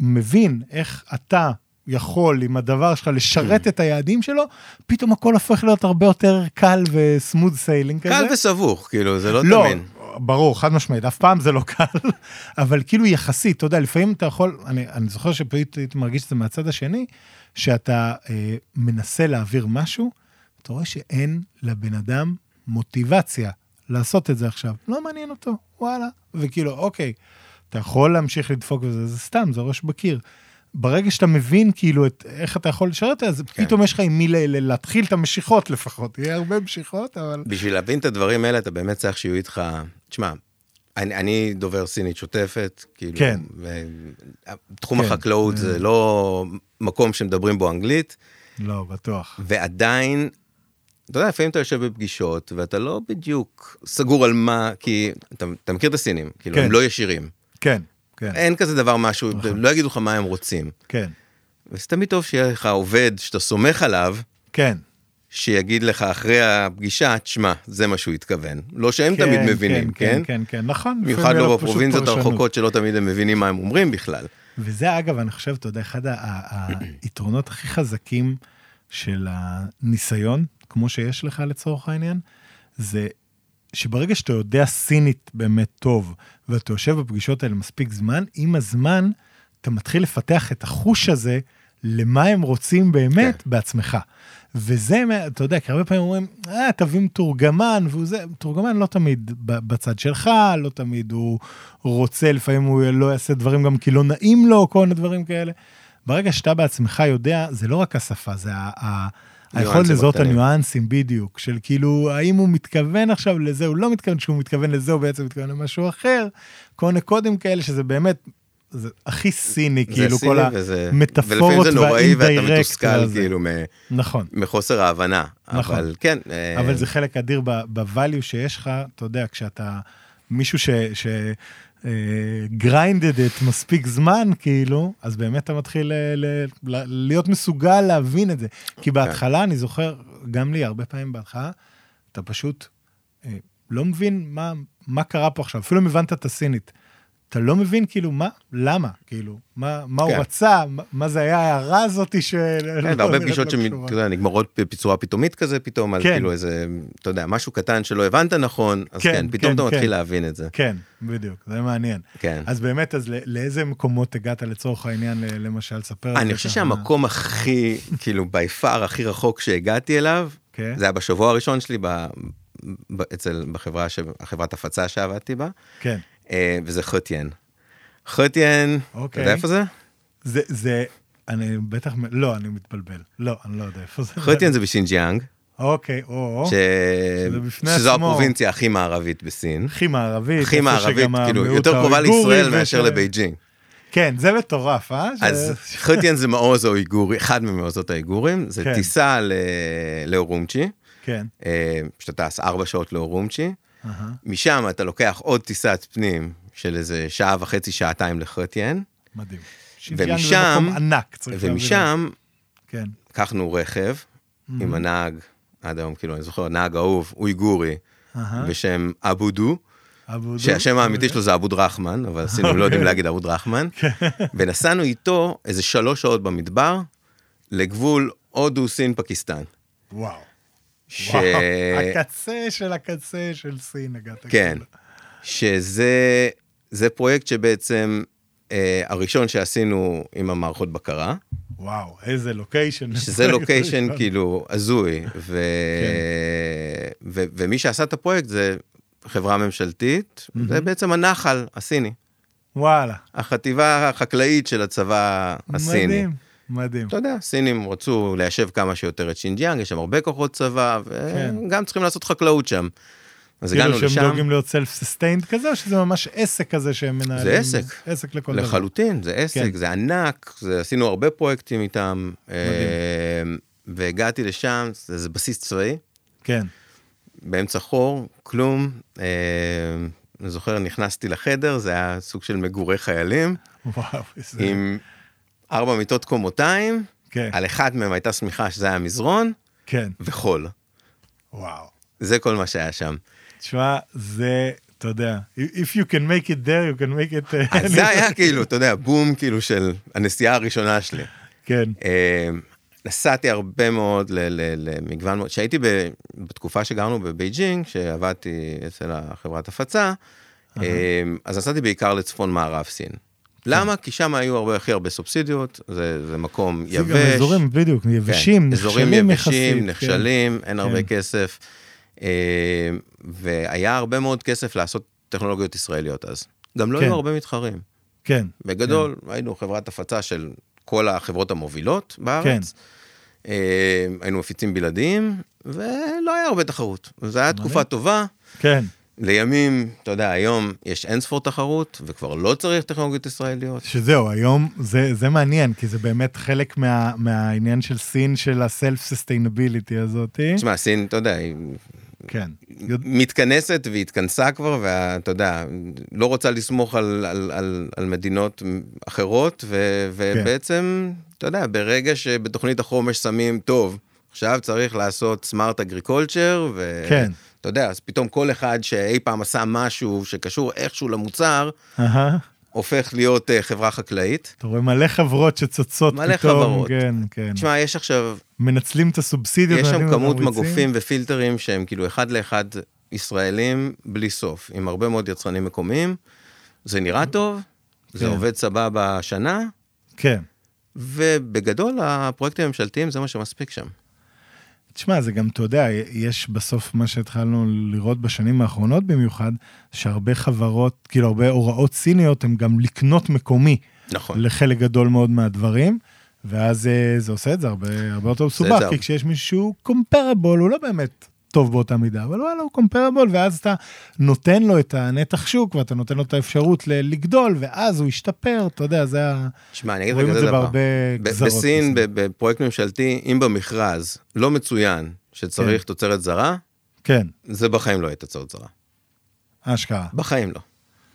מבין איך אתה יכול עם הדבר שלך לשרת את היעדים שלו, פתאום הכל הופך להיות הרבה יותר קל ו smooth sailing כזה. קל וסבוך, כאילו, זה לא לא, תמיד. ברור, חד משמעית, אף פעם זה לא קל, אבל כאילו יחסית, אתה יודע, לפעמים אתה יכול, אני, אני זוכר שפעמים הייתי מרגיש את זה מהצד השני, שאתה אה, מנסה להעביר משהו, אתה רואה שאין לבן אדם מוטיבציה לעשות את זה עכשיו, לא מעניין אותו, וואלה, וכאילו, אוקיי, אתה יכול להמשיך לדפוק וזה, זה סתם, זה ראש בקיר. ברגע שאתה מבין כאילו את איך אתה יכול לשרת, אז כן. פתאום יש לך עם מי ל- ל- להתחיל את המשיכות לפחות, יהיה הרבה משיכות, אבל... בשביל להבין את הדברים האלה, אתה באמת צריך שיהיו איתך... תשמע, אני, אני דובר סינית שוטפת, כאילו, כן. תחום כן. החקלאות זה לא מקום שמדברים בו אנגלית, לא, בטוח. ועדיין, אתה יודע, לפעמים אתה יושב בפגישות, ואתה לא בדיוק סגור על מה, כי אתה, אתה מכיר את הסינים, כאילו, כן. הם לא ישירים. כן, כן, אין כזה דבר משהו, נכון. לא יגידו לך מה הם רוצים. כן, וזה תמיד טוב שיהיה לך עובד שאתה סומך עליו, כן. שיגיד לך אחרי הפגישה, תשמע, זה מה שהוא התכוון. לא שהם כן, תמיד מבינים, כן? כן, כן, כן, נכון. במיוחד לא בפרובינציות. הרחוקות שלא תמיד הם מבינים מה הם אומרים בכלל. וזה אגב, אני חושב, אתה יודע, אחד היתרונות הכי חזקים של הניסיון, כמו שיש לך לצורך העניין, זה שברגע שאתה יודע סינית באמת טוב, ואתה יושב בפגישות האלה מספיק זמן, עם הזמן אתה מתחיל לפתח את החוש הזה למה הם רוצים באמת כן. בעצמך. וזה, אתה יודע, כי הרבה פעמים אומרים, אה, תביא מתורגמן, והוא זה, מתורגמן לא תמיד בצד שלך, לא תמיד הוא רוצה, לפעמים הוא לא יעשה דברים גם כי לא נעים לו, כל מיני דברים כאלה. ברגע שאתה בעצמך יודע, זה לא רק השפה, זה ה- היכולת לזהות את. הניואנסים בדיוק, של כאילו, האם הוא מתכוון עכשיו לזה, הוא לא מתכוון שהוא מתכוון לזה, הוא בעצם מתכוון למשהו אחר. כל מיני קודים כאלה, שזה באמת, זה הכי סיני, זה כאילו, סיני כל המטאפורות ולפעמים זה נוראי ואתה והאינדיירקט מתוסכל. כאילו מ- נכון. מחוסר ההבנה. נכון. אבל כן. אה, אבל זה חלק אדיר ב-value שיש לך, אתה יודע, כשאתה מישהו ש... ש גריינדד את מספיק זמן, כאילו, אז באמת אתה מתחיל ל- להיות מסוגל להבין את זה. כי בהתחלה, אני זוכר, גם לי, הרבה פעמים בהתחלה, אתה פשוט אה, לא מבין מה, מה קרה פה עכשיו, אפילו אם הבנת את הסינית. אתה לא מבין כאילו מה, למה, כאילו, מה, מה כן. הוא רצה, מה, מה זה היה ההערה הזאתי ש... כן, והרבה פגישות שנגמרות בצורה פתאומית כזה פתאום, על כן. כאילו איזה, אתה יודע, משהו קטן שלא הבנת נכון, אז כן, כן, פתאום כן, אתה כן. מתחיל להבין את זה. כן, בדיוק, זה מעניין. כן. אז באמת, אז לא- לאיזה מקומות הגעת לצורך העניין, למשל, ספר. אני חושב. שהמקום הכי, כאילו, בי פאר הכי רחוק שהגעתי אליו, כן. זה היה בשבוע הראשון שלי אצל, בחברה, החברת הפצה שעבדתי בה, כן. אה, וזה חוטיין. חוטיין, אתה אוקיי. יודע איפה זה? זה, זה, אני בטח, לא, אני מתבלבל. לא, אני לא יודע איפה זה. חוטיין זה בשינג'יאנג, אוקיי, או, ש... שזה בפני שזו עצמו. הפרובינציה הכי מערבית בסין. הכי מערבית. הכי מערבית, כאילו, יותר קרובה לישראל מאשר לבייג'ינג. כן, זה מטורף, אה? אז חוטיין זה מעוז האויגורי, אחד ממעוזות האיגורים, זה כן. טיסה לאורומצ'י, כן. אה, שאתה טס ארבע שעות לאורומצ'י, אהה, משם אתה לוקח עוד טיסת פנים של איזה שעה וחצי, שעתיים לחוטיין, מדהים. ומשם- ענק. ומשם כן. לקחנו רכב עם הנהג, עד היום, כאילו, אני זוכר, נהג אהוב, אויגורי, אהה. בשם אבודו, אבו דו. שהשם האמיתי שלו זה אבוד רחמן, אבל הסינים לא יודעים להגיד אבוד רחמן, כן. ונסענו איתו איזה שלוש שעות במדבר, לגבול הודו, סין, פקיסטן. וואו. ש... וואו. הקצה של הקצה של סין הגעת. כן. שזה זה פרויקט שבעצם אה, הראשון שעשינו עם המערכות בקרה, וואו, איזה לוקיישן. שזה לוקיישן כאילו הזוי, ו... כן. ו... ומי שעשה את הפרויקט זה חברה ממשלתית, זה בעצם הנחל הסיני, וואלה. החטיבה החקלאית של הצבא הסיני. מדהים, מדהים. אתה יודע, סינים רצו ליישב כמה שיותר את שינג'יאנג, יש שם הרבה כוחות צבא, וגם צריכים לעשות חקלאות שם. אז הגענו כן. כאילו שהם לשם, דואגים להיות self sustained כזה, או שזה ממש עסק כזה שהם מנהלים? זה עסק. עסק לכל דבר. לחלוטין, זה עסק, כן. זה ענק, זה, עשינו הרבה פרויקטים איתם, אה, והגעתי לשם, זה, זה בסיס צבאי, כן. באמצע חור, כלום. אה, אני זוכר, נכנסתי לחדר, זה היה סוג של מגורי חיילים, וואו, איזה... עם ארבע מיטות קומותיים, כן, על אחד מהם הייתה שמיכה שזה היה מזרון, כן. וחול. וואו. זה כל מה שהיה שם. תשמע, זה, אתה יודע, if you can make it there, you can make it... uh, אז זה היה כאילו, אתה יודע, בום כאילו של הנסיעה הראשונה שלי. כן, אה, נסעתי הרבה מאוד למגוון, כשהייתי בתקופה שגרנו בבייג'ינג, שעבדתי אצל החברת הפצה, אה, אז נסעתי בעיקר לצפון מערב סין. למה? כי שם היו הרבה, הכי הרבה סובסידיות, זה, זה מקום זה גם יבש. אזורים, בדיוק, כן, יבשים, אזורים נחשלים יבשים, יחסית. כן. אין הרבה כן. כסף. אה, והיה הרבה מאוד כסף לעשות טכנולוגיות ישראליות אז. גם לא כן. היו הרבה מתחרים. כן, בגדול, היינו חברת הפצה של כל החברות המובילות בארץ. כן. אה, היינו מפיצים בלעדיים, ולא היה הרבה תחרות. זו הייתה תקופה. טובה. כן, לימים, אתה יודע, היום יש אין ספור תחרות, וכבר לא צריך טכנולוגיות ישראליות. שזהו, היום זה, זה מעניין, כי זה באמת חלק מה, מהעניין של סין, של ה self sustainability הזאתי. תשמע, סין, אתה יודע, היא כן, מתכנסת והתכנסה כבר, ואתה יודע, לא רוצה לסמוך על, על, על, על מדינות אחרות, ו, ובעצם, אתה יודע, ברגע שבתוכנית החומש שמים, טוב, עכשיו צריך לעשות סמארט אגריקולצ'ר, ואתה כן. יודע, אז פתאום כל אחד שאי פעם עשה משהו שקשור איכשהו למוצר. הופך להיות uh, חברה חקלאית. אתה רואה מלא חברות שצוצות מלא פתאום, חברות. כן, כן. תשמע, יש עכשיו מנצלים את הסובסידיות. יש שם כמות. מגופים ופילטרים שהם כאילו אחד לאחד ישראלים בלי סוף, עם הרבה מאוד יצרנים מקומיים. זה נראה טוב, זה כן. עובד סבבה שנה, כן. ובגדול הפרויקטים הממשלתיים זה מה שמספיק שם. תשמע, זה גם, אתה יודע, יש בסוף מה שהתחלנו לראות בשנים האחרונות במיוחד, שהרבה חברות, כאילו הרבה הוראות סיניות, הן גם לקנות מקומי נכון. לחלק גדול מאוד מהדברים, ואז אה, זה עושה את זה הרבה, הרבה יותר מסובך. כי כשיש מישהו קומפרבול, הוא לא באמת טוב באותה מידה, אבל וואלה, הוא קומפרבול, ואז אתה נותן לו את הנתח שוק, ואתה נותן לו את האפשרות ל- לגדול, ואז הוא ישתפר, אתה יודע, זה ה... שמע, אני אגיד לך כזה זה דבר. גזרות. בסין, בפרויקט ממשלתי, אם במכרז לא מצוין שצריך תוצרת זרה, כן, זה בחיים לא יהיה תוצרת זרה. אשכרה. בחיים לא.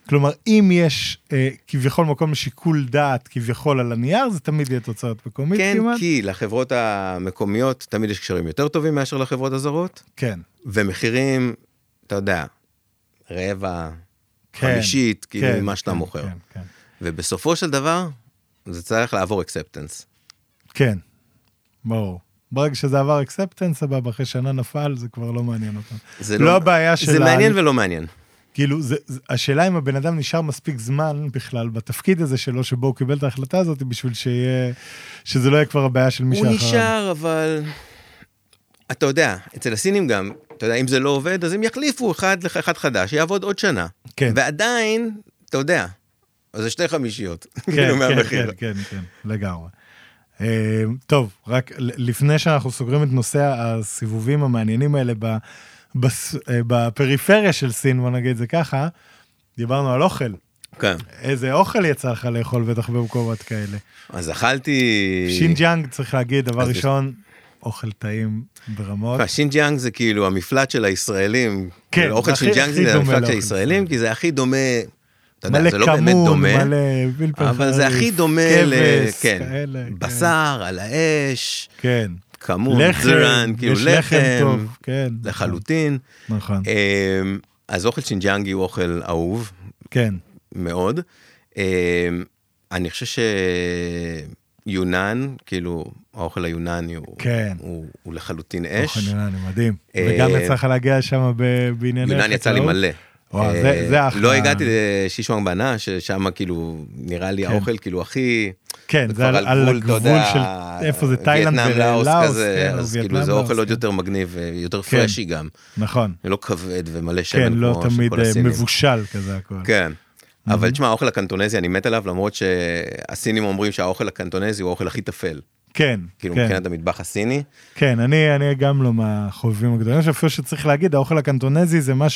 כלומר, אם יש אה, כביכול מקום לשיקול דעת, כביכול על הנייר, זה תמיד יהיה תוצרת מקומית כן, כמעט. כי לחברות המקומיות תמיד יש קשרים יותר טובים מאשר לחברות הזרות. כן, ומחירים, אתה יודע, רבע, כן, חמישית, כאילו, כן, ממה שאתה כן, מוכר. כן, כן. ובסופו של דבר, זה צריך לעבור אקספטנס. כן, ברור. ברגע שזה עבר אקספטנס, סבבה, אחרי שנה נפל, זה כבר לא מעניין אותם. זה לא הבעיה של זה מעניין ולא מעניין. כאילו, זה, זה, השאלה אם הבן אדם נשאר מספיק זמן בכלל בתפקיד הזה שלו, שבו הוא קיבל את ההחלטה הזאת, בשביל שיהיה, שזה לא יהיה כבר הבעיה של מי הוא שאחריו. נשאר, אבל... אתה יודע, אצל הסינים גם, אתה יודע, אם זה לא עובד, אז הם יחליפו אחד אחד חדש, יעבוד עוד שנה. כן. ועדיין, אתה יודע, אז זה שתי חמישיות, כן, כאילו כן, מהמחיר. כן, כן, כן, לגמרי. אה, טוב, רק לפני שאנחנו סוגרים את נושא הסיבובים המעניינים האלה ב, בס, אה, בפריפריה של סין, בוא נגיד זה ככה, דיברנו על אוכל. כן. איזה אוכל יצא לך לאכול בטח במקומות כאלה? אז אכלתי... שינג'אנג, צריך להגיד, דבר ראשון, אוכל טעים ברמות. שינג'יאנג זה כאילו המפלט של הישראלים. כן, אוכל זה שינג'יאנג זה המפלט של הישראלים, כי זה הכי דומה, אתה יודע, זה לא באמת דומה, מלא פלפל אבל זה הכי דומה ל... כבש, כן, כאלה, כן. בשר על האש, כן. כמון, לחם, 孜然, כאילו יש לחם לחם, טוב, כן. לחלוטין. נכון, אמ, אז אוכל שינג'יאנגי הוא אוכל אהוב כן. מאוד. אמ, אני חושב שיונן, כאילו, האוכל היונני הוא, כן. הוא, הוא לחלוטין אוכל אש. יונני מדהים. אה, וגם יצא לך להגיע שם בענייני יונן יצא לי חקלאות. מלא. וואו, אה, זה- זה אחלה. לא הגעתי לשישואנג בנה, ששם כאילו נראה לי כן. האוכל כאילו הכי... כן, זה על הגבול יודע, של איפה זה תאילנד ולאוס, כזה, כן, אז וייטנאם, כאילו זה אוכל עוד כן. יותר מגניב ויותר כן. פרשי גם. נכון, לא כבד ומלא שמן כן, לא כמו תמיד אה. מבושל כזה הכל. כן. אבל תשמע, האוכל הקנטונזי אני מת עליו, למרות שהסינים אומרים שהאוכל הקנטונזי הוא האוכל הכי טפל. כן, כאילו כן. מבחינת המטבח הסיני. כן, אני, אני גם לא מהחובבים הגדולים, אני חושב שצריך להגיד, האוכל הקנטונזי זה מה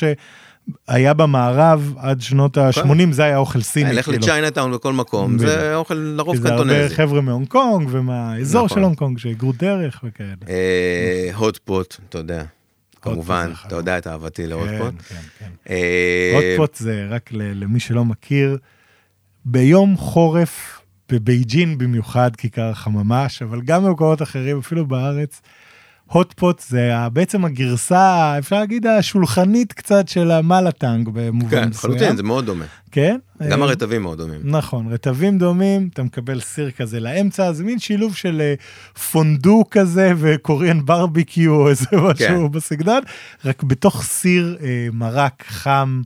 שהיה במערב עד שנות ה-80, זה היה אוכל סיני. לך. לצ'יינאטאון בכל מקום. זה אוכל לרוב כי זה הרבה קנטונזי. חבר'ה מהונג קונג ומהאזור נכון. של הונג קונג שהיגרו דרך וכאלה. הוטפוט, אתה יודע. כמובן, אתה. יודע את אהבתי להוטפוט. כן, כן, כן. אה, הוטפוט זה רק למי שלא מכיר, ביום חורף בבייג'ין במיוחד כיכר החממש, אבל גם במקומות אחרים, אפילו בארץ, הוטפוט זה בעצם הגרסה, אפשר להגיד השולחנית קצת של המלאטנג במובן כן, מסוים. חלוטין, זה מאוד דומה. כן? גם אה, הרטבים מאוד דומים. נכון, רטבים דומים, אתה מקבל סיר כזה לאמצע, זה מין שילוב של אה, פונדו כזה וקוריאן ברביקיו או איזה משהו כן. בסגנון, רק בתוך סיר אה, מרק חם,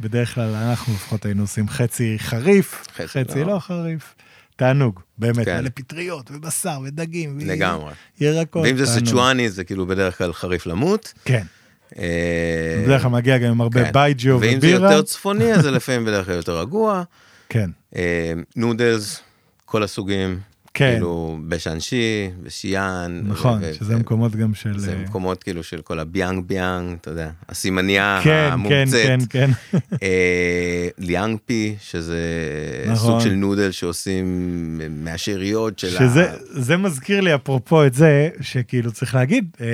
בדרך כלל אנחנו לפחות היינו עושים חצי חריף, חצי חצי לא. לא חריף. תענוג, באמת, כן. מלא פטריות ובשר ודגים. לגמרי. ירקות. ואם זה תענוג. סצ'ואני זה כאילו בדרך כלל חריף למות. כן, אה, בדרך כלל מגיע גם עם הרבה כן. בייג'ו ואם זה ובירה. יותר צפוני אז זה לפעמים בדרך כלל יותר רגוע. כן, אה, נודלס, כל הסוגים. כן. כאילו בשאנשי, בשיאן. נכון, ו- שזה ו- מקומות גם של... זה אה, מקומות כאילו של כל ה biang biang, אתה יודע, הסימניה כן, כן, המומצאת. כן, כן. אה, 凉皮, שזה נכון. סוג של נודל שעושים מהשאריות של שזה ה... זה מזכיר לי אפרופו את זה שכאילו צריך להגיד אה,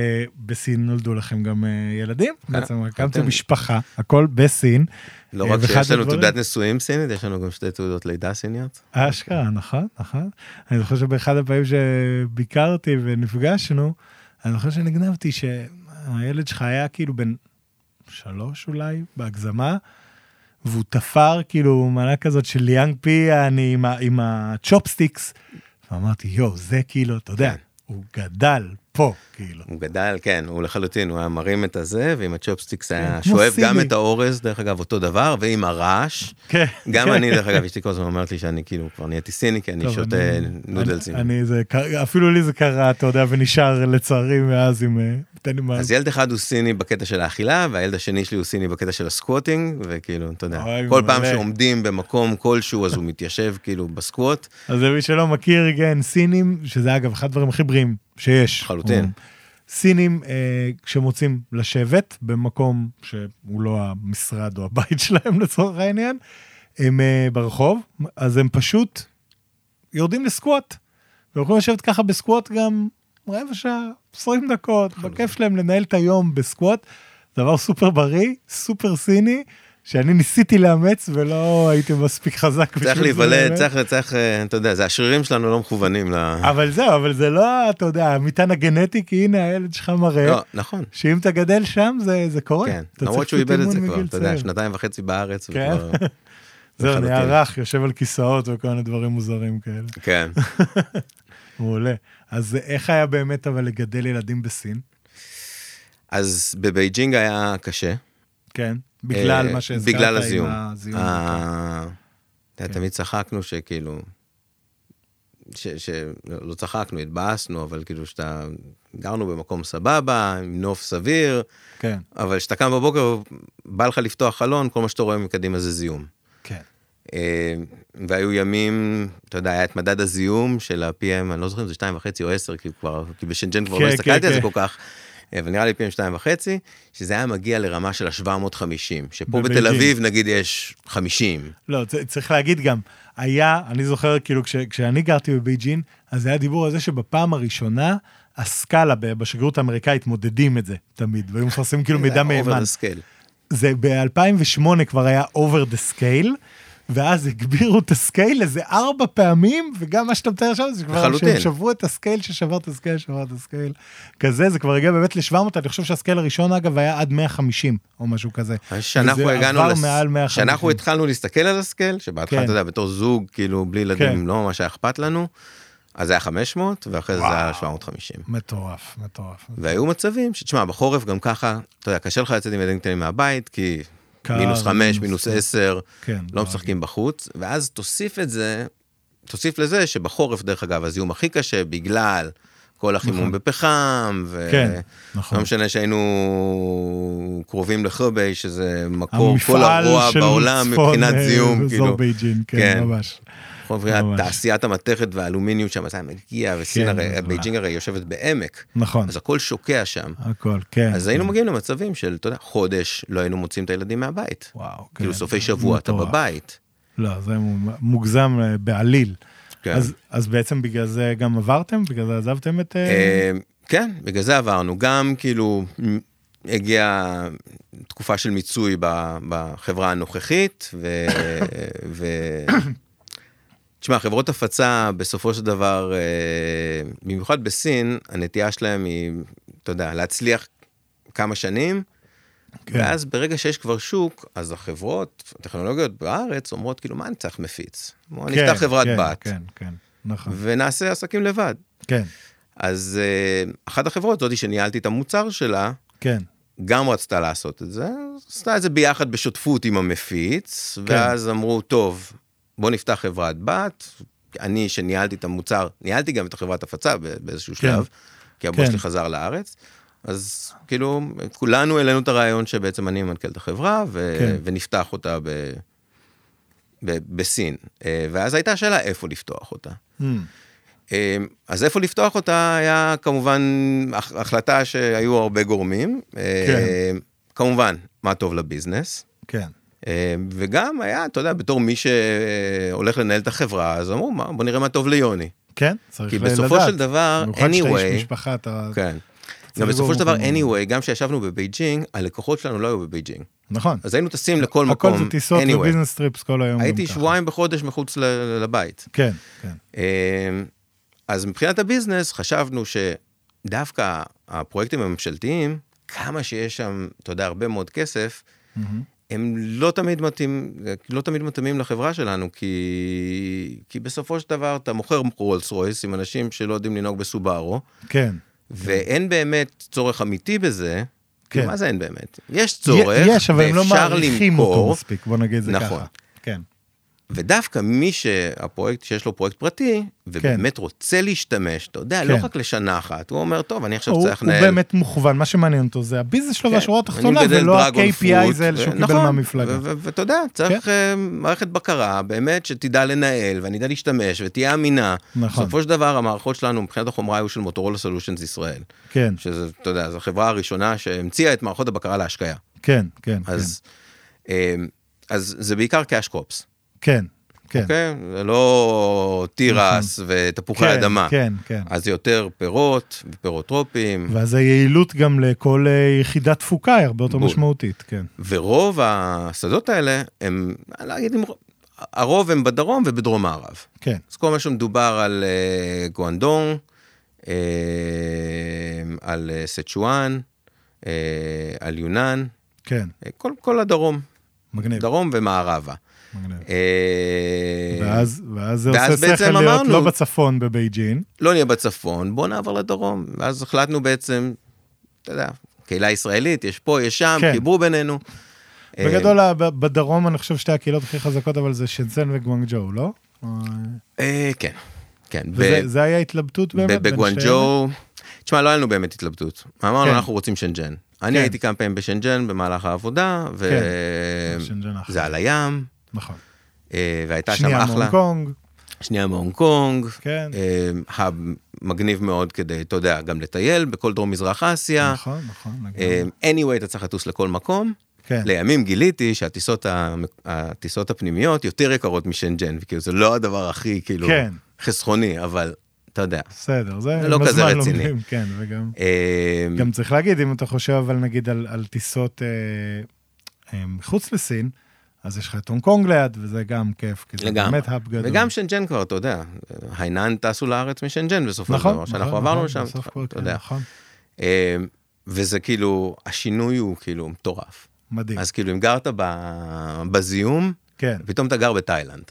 בסין נולדו לכם גם אה, ילדים בעצם הקמתם כן. משפחה הכל בסין. לא אה, רק ואחד שיש לנו תעודת נישואים סינית, יש לנו גם שתי תעודות לידה סיניות. אשכרה נכון נכון אני זוכר שבאחד הפעמים שביקרתי ונפגשנו אני זוכר שנגנבתי שהילד שלך היה כאילו בן שלוש אולי בהגזמה. והוא תפר כאילו מנה כזאת של 凉皮 אני עם הצ'ופסטיקס. ואמרתי יואו זה כאילו אתה יודע כן. הוא גדל פה כאילו. הוא גדל, כן, הוא לחלוטין, הוא היה מרים את הזה, ועם הצ'ופסטיקס היה כמו שואב גם. את האורז, דרך אגב, אותו דבר, ועם הרעש. כן. גם כן. אני, דרך אגב, אשתי כל הזמן אומרת לי שאני כאילו כבר נהייתי סיני, כי אני שותה נודלסים. אני, זה, אפילו לי זה קרה, אתה יודע, ונשאר לצערי מאז עם... אה. אז ילד אחד הוא סיני בקטע של האכילה, והילד השני שלי הוא סיני בקטע של ה squatting, וכאילו, אתה יודע, כל פעם. שעומדים במקום כלשהו, אז הוא מתיישב כאילו ב squat. אז למי שלא מכיר, כן, סינים, שזה אגב אחד הדברים הכי בריאים שיש. לחלוטין. הוא- סינים, אה, כשמוצאים לשבת במקום שהוא לא המשרד או הבית שלהם לצורך העניין, הם אה, ברחוב, אז הם פשוט יורדים לסקווט. והם יכולים לשבת ככה בסקווט גם רבע שעה, 20 דקות, בכיף שלהם לנהל את היום בסקווט. דבר סופר בריא, סופר סיני, שאני ניסיתי לאמץ ולא הייתי מספיק חזק. בשביל צריך להיוולד. צריך, צריך, אה, אתה יודע, זה השרירים שלנו לא מכוונים ל... אבל זהו, אבל זה לא, אתה יודע, המטען הגנטי, כי הנה הילד שלך מראה, לא, נכון, שאם אתה גדל שם זה, זה קורה. כן, למרות שהוא איבד את זה כבר, אתה יודע. שנתיים וחצי בארץ, כן. זהו. נהיה רך, יושב על כיסאות וכל מיני דברים מוזרים כאלה. כן. מעולה. אז איך היה באמת אבל לגדל ילדים בסין? אז בבייג'ינג היה קשה. כן, בגלל אה, מה שהזכרת בגלל עם הזיהום. הזיהום. אה, כן. תמיד צחקנו שכאילו, ש- שלא צחקנו, התבאסנו, אבל כאילו שאתה, גרנו במקום סבבה, עם נוף סביר, כן, אבל כשאתה קם בבוקר, בא לך לפתוח חלון, כל מה שאתה רואה מקדימה זה זיהום. כן. אה, והיו ימים, אתה יודע, היה את מדד הזיהום של ה-PM, אני לא זוכר אם זה 2.5 או 10, כי כבר, כי בשנג'ן כבר כן, לא כן, הסתכלתי על זה כן. כל כך, אבל נראה לי PM 2.5, שזה היה מגיע לרמה של ה-750, שפה בתל בבייג'ינג. אביב נגיד יש 50. לא, צריך להגיד גם, היה, אני זוכר כאילו כש, כשאני גרתי בבייג'ין, אז היה דיבור על זה שבפעם הראשונה, הסקאלה בשגרירות האמריקאית מודדים את זה תמיד, והיו מפרסמים כאילו מידע מהימן. זה ב-2008 כבר היה over the scale, ואז הגבירו את ה scale איזה ארבע פעמים, וגם מה שאתה מתאר עכשיו זה כבר. שהם שברו את ה scale ששבר את ה scale, שבר את ה scale. כזה, זה כבר הגיע באמת ל-700, אני חושב שה scale הראשון אגב היה עד 150 או משהו כזה. שאנחנו הגענו, לס- מעל 150. שאנחנו התחלנו להסתכל על ה scale, שבהתחלה, כן. אתה יודע, בתור זוג, כאילו, בלי כן. ילדים, לא ממש היה אכפת לנו, אז זה היה 500, ואחרי זה זה היה 750. מטורף, מטורף. והיו מצבים שתשמע, בחורף גם ככה, אתה יודע, קשה לך לצאת עם ילדים קטנים מהבית, כי קר, מינוס חמש, מינוס, כן. עשר, כן. לא משחקים בחוץ, ואז תוסיף את זה, תוסיף לזה שבחורף, דרך אגב, הזיהום הכי קשה, בגלל כל החימום נכון. בפחם, ו... כן, נכון. לא משנה שהיינו קרובים לחביי, שזה מקור כל המפעל הרוע של בעולם צפון, מבחינת אה, זיהום, אזור כאילו. בייג'ין, כן, כן. ממש. ממש. תעשיית המתכת והאלומיניום שם, זה היה מגיע, וסין כן, הרי, זה בייג'ינג הרי יושבת בעמק, נכון, אז הכל שוקע שם. הכל, כן. אז היינו כן. מגיעים למצבים של, אתה יודע, חודש לא היינו מוצאים את הילדים מהבית. וואו, כאילו כן, סופי שבוע אתה. בבית. לא, זה מוגזם אה, בעליל. כן. אז, אז בעצם בגלל זה גם עברתם? בגלל זה עזבתם את... אה, אה, כן, בגלל זה עברנו. גם כאילו הגיעה תקופה של מיצוי בחברה הנוכחית, ו... ו... תשמע, חברות הפצה בסופו של דבר, אה, במיוחד בסין, הנטייה שלהם היא, אתה יודע, להצליח כמה שנים, כן. ואז ברגע שיש כבר שוק, אז החברות הטכנולוגיות בארץ אומרות, כאילו, מה אני צריך מפיץ? בוא כן, נפתח חברת כן, בת, כן, כן, נכון. ונעשה עסקים לבד. כן, אז uh, אחת החברות, זאתי שניהלתי את המוצר שלה, כן, גם רצתה לעשות את זה, עשתה את זה ביחד בשותפות עם המפיץ, כן. ואז אמרו, טוב, בוא נפתח חברת בת. אני שניהלתי את המוצר, ניהלתי גם את החברת הפצה באיזשהו כן. שלב, כי הבוס כן. שלי חזר לארץ. אז כאילו, כולנו העלינו את הרעיון שבעצם אני מנכ"ל את החברה, ו- כן. ונפתח אותה ב- ב- בסין. אה, ואז הייתה שאלה איפה לפתוח אותה. Mm, אז איפה לפתוח אותה היה כמובן הח- החלטה שהיו הרבה גורמים. כן. אמ, כמובן, מה טוב לביזנס. כן, וגם היה, אתה יודע, בתור מי שהולך לנהל את החברה, אז אמרו, "מה, בוא נראה מה טוב ליוני. כן, צריך כי לדעת. בסופו של דבר, במיוחד שאתה איש anyway, משפחה, אתה... כן. גם בסופו של דבר, anyway, גם כשישבנו בבייג'ינג, הלקוחות שלנו לא היו בבייג'ינג. נכון. אז היינו טסים לכל הכל מקום, זה טיסות anyway. וביזנס טריפס כל היום. הייתי. שבועיים בחודש מחוץ לבית. כן, כן. אמ, אז מבחינת ה business חשבנו שדווקא הפרויקטים הממשלתיים, כמה שיש שם, אתה יודע, הרבה מאוד כסף, מהמם. הם לא תמיד מתאים, לא תמיד מתאימים לחברה שלנו, כי, כי בסופו של דבר אתה מוכר רולס רויס עם אנשים שלא יודעים לנהוג בסובארו, כן. ואין באמת צורך אמיתי בזה. כן. כן. מה זה אין באמת? יש צורך, יש, אבל הם לא מעריכים למכור, אותו מספיק, בוא נגיד את זה ככה. נכון. כן, ודווקא מי שהפרויקט, שיש לו פרויקט פרטי, ובאמת רוצה להשתמש, אתה יודע, לא כן. רק לשנה אחת, הוא אומר, טוב, אני עכשיו הוא צריך הוא לנהל... באמת מוכוון, מה שמעניין אותו זה הביזנס שלו כן, והשורה התחתונה, ולא ה-KPI זה שהוא ו- קיבל נכון, מהמפלגה. ואתה יודע, צריך אה, מערכת בקרה, באמת, שתדע לנהל, ואני אדע להשתמש, ותהיה אמינה. נכון. בסופו של דבר, המערכות שלנו, מבחינת החומרה, היו של מוטורולה סולושנס ישראל. כן, שזה, אתה יודע, זו החברה הראשונה שהמציאה את מערכות הבקרה להשקיה. כן, כן, אז, אה, אז זה בעיקר cash crops. כן. כן. אוקיי? זה לא תירס ותפוחי כן, אדמה. כן, כן. אז זה יותר פירות ופירות טרופיים, ואז היעילות גם לכל אה, יחידת תפוקה היא הרבה יותר בול. משמעותית, כן. ורוב השדות האלה הם, אני לא אגיד אם רוב, הרוב הם בדרום ובדרום מערב. כן, אז כל מה שמדובר על אה, גואנדונג, אה, על אה, סצ'ואן, אה, על יונן, כן, אה, כל, כל הדרום, מגניב, דרום ומערבה. מגניב. אה, ואז, ואז זה ואז עושה שכל להיות אמרנו- לא בצפון בבייג'ין. לא נהיה בצפון, בוא נעבור לדרום. ואז החלטנו בעצם, אתה יודע, קהילה ישראלית, יש פה, יש שם, כן. חיברו בינינו. אה, בגדול, ה- ב- בדרום אני חושב שתי הקהילות הכי חזקות, אבל זה שנסן וגואנגג'ו, לא? אה, אה, כן, כן. ב- וזה זה היה התלבטות באמת? ב- בגואנג'ו, תשמע, לא היה לנו באמת התלבטות. אמרנו, כן. אנחנו רוצים שנג'ן. אני כן. הייתי כמה פעמים בשנג'ן במהלך העבודה. וזה על הים, נכון. אה, והייתה שם שנייה אחלה. מהונג קונג, שנייה מהונג קונג. כן. אה, האב מגניב מאוד כדי, אתה יודע, גם לטייל בכל דרום מזרח אסיה. נכון, נכון. אה, anyway, אתה צריך לטוס לכל מקום. כן. לימים גיליתי שהטיסות הפנימיות יותר יקרות משנג'ן, וכאילו זה לא הדבר הכי כאילו כן. חסכוני, אבל אתה יודע. בסדר, זה לא כזה רציני. לומדים, כן, וגם... אה, גם צריך להגיד, אם אתה חושב אבל נגיד על, על טיסות אה, אה, מחוץ לסין, אז יש לך את הונג קונג ליד, וזה גם כיף, כי זה. באמת האב גדול. וגם שנג'ן כבר, אתה יודע, היינן טסו לארץ משנג'ן בסופו של נכון, דבר, שאנחנו נכון, עברנו נכון, לשם, אתה כן, יודע. נכון, אה, וזה כאילו, השינוי הוא כאילו מטורף. מדהים. אז כאילו, אם גרת ב- בזיהום, כן, פתאום אתה גר בתאילנד.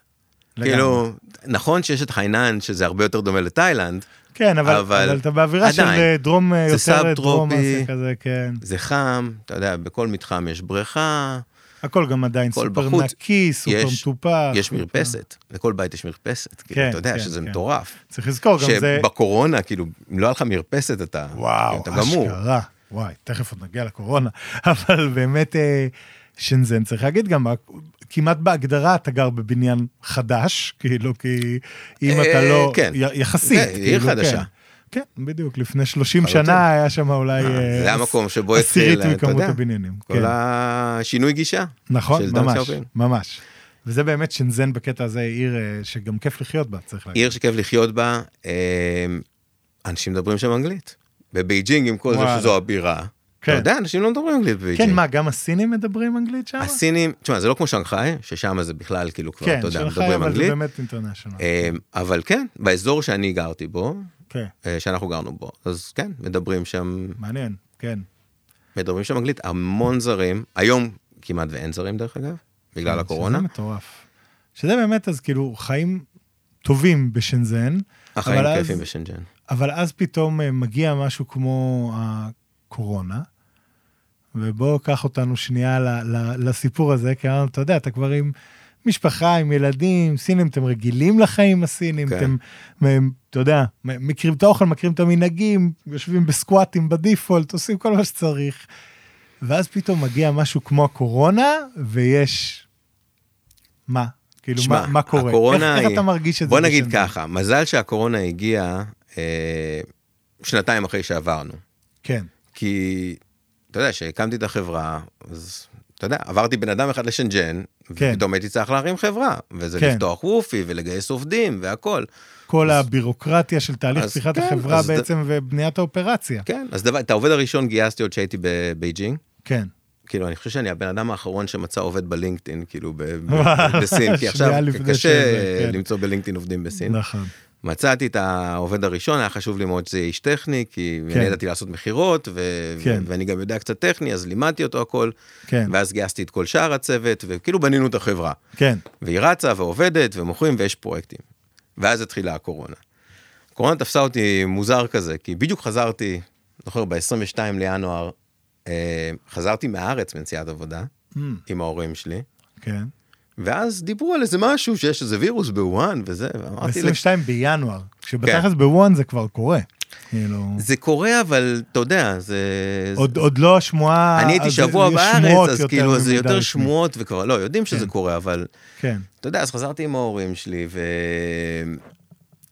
כאילו, נכון שיש את היינן, שזה הרבה יותר דומה לתאילנד, כן, אבל, אבל אבל אתה באווירה של עדיין, אה, דרום, אה, זה יותר דרום סאב-טרופי. אסיה כזה, כן. זה חם, אתה יודע, בכל מתחם יש בריכה, הכל גם עדיין הכל סופר בחוץ. נקי, סופר יש- מטופח. יש סופר- מרפסת, לכל בית יש מרפסת, כאילו, כן, אתה יודע כן, שזה כן. מטורף. צריך לזכור, גם זה... שבקורונה, כאילו, אם לא היה לך מרפסת, אתה וואו, אתה גמור. אשכרה. וואי, תכף עוד נגיע לקורונה. אבל באמת, אה, שנזן, צריך להגיד גם, כמעט בהגדרה אתה גר בבניין חדש, כאילו, כי אם אה, אתה לא... כן. יחסית. זה עיר כאילו, חדשה. כן. כן, בדיוק, לפני 30 לחלוטין. שנה היה שם אולי... אה, אה, זה המקום שבו התחיל, עשירית אתה יודע, הבניינים. כל כן. השינוי גישה. נכון, ממש. ממש. וזה באמת שנזן בקטע הזה עיר אה, שגם כיף לחיות בה, צריך להגיד. עיר שכיף לחיות בה, אה, אנשים מדברים שם אנגלית. בבייג'ינג, עם כל זה. שזו הבירה, כן. אתה יודע, אנשים לא מדברים אנגלית בבייג'ינג. כן, מה, גם הסינים מדברים אנגלית שם? הסינים, תשמע, זה לא כמו שנגחאי, ששם זה בכלל כאילו כבר, כן, אתה יודע, מדברים אבל זה אנגלית. באמת international. אה, אבל כן, באזור שאני גרתי בו, כן, אה, שאנחנו גרנו בו, אז כן, מדברים שם, מעניין, כן. מדברים שם אנגלית, המון זרים, היום כמעט ואין זרים דרך אגב, בגלל כן, הקורונה, שזה מטורף. שזה באמת, אז כאילו, חיים טובים בשנזן, החיים כיפים בשנג'ן. אבל אז פתאום אה, מגיע משהו כמו הקורונה, ובוא קח אותנו שנייה ל, ל, לסיפור הזה, כי אמרנו, אתה יודע, אתה כבר עם משפחה, עם ילדים, סינים, אתם רגילים לחיים הסינים, כן. אתם, מ- אתה יודע, מכירים את האוכל, מכירים את המנהגים, יושבים בסקואטים בדיפולט, עושים כל מה שצריך. ואז פתאום מגיע משהו כמו הקורונה, ויש... מה? כאילו, שמע, מה, מה קורה? הקורונה איך, איך היא- אתה מרגיש את זה? בוא נגיד בשנזן? ככה, מזל שהקורונה הגיעה אה, שנתיים אחרי שעברנו. כן, כי, אתה יודע, כשהקמתי את החברה, אז, אתה יודע, עברתי בן אדם אחד לשנג'ן, כן. ופתאום הייתי צריך להרים חברה, וזה כן. לפתוח וופי ולגייס עובדים והכל. כל הבירוקרטיה של תהליך אז פתיחת כן, החברה אז ד- בעצם ובניית האופרציה. כן, אז דבר, את העובד הראשון גייסתי עוד שהייתי בבייג'ינג. כן. כאילו, אני חושב שאני הבן אדם האחרון שמצא עובד ב LinkedIn, כאילו, ב- בסין, כי עכשיו קשה שזה, כן. למצוא ב LinkedIn עובדים בסין. נכון. מצאתי את העובד הראשון, היה חשוב לי מאוד שזה איש טכני, כי כן. אני ידעתי לעשות מכירות, ו- כן. ואני גם יודע קצת טכני, אז לימדתי אותו הכל, כן, ואז גייסתי את כל שאר הצוות, וכאילו בנינו את החברה. כן, והיא רצה ועובדת ומוכרים ויש פרויקטים. ואז התחילה הקורונה. הקורונה תפסה אותי מוזר כזה, כי בדיוק חזרתי, זוכר, ב-22 לינואר, אה, חזרתי מהארץ מנסיעת עבודה Mm, עם ההורים שלי, כן. ואז דיברו על איזה משהו, שיש איזה וירוס בווהאן וזה, ואמרתי, להם, ב-22 בינואר, כשבתכלס בוואן זה כבר קורה. כאילו, זה קורה, אבל אתה יודע, זה... עוד עוד לא השמועה... אני הייתי שבוע בארץ, אז כאילו זה יותר. שמועות וכבר, לא, יודעים שזה כן. קורה, אבל כן, אתה יודע, אז חזרתי עם ההורים שלי, ו...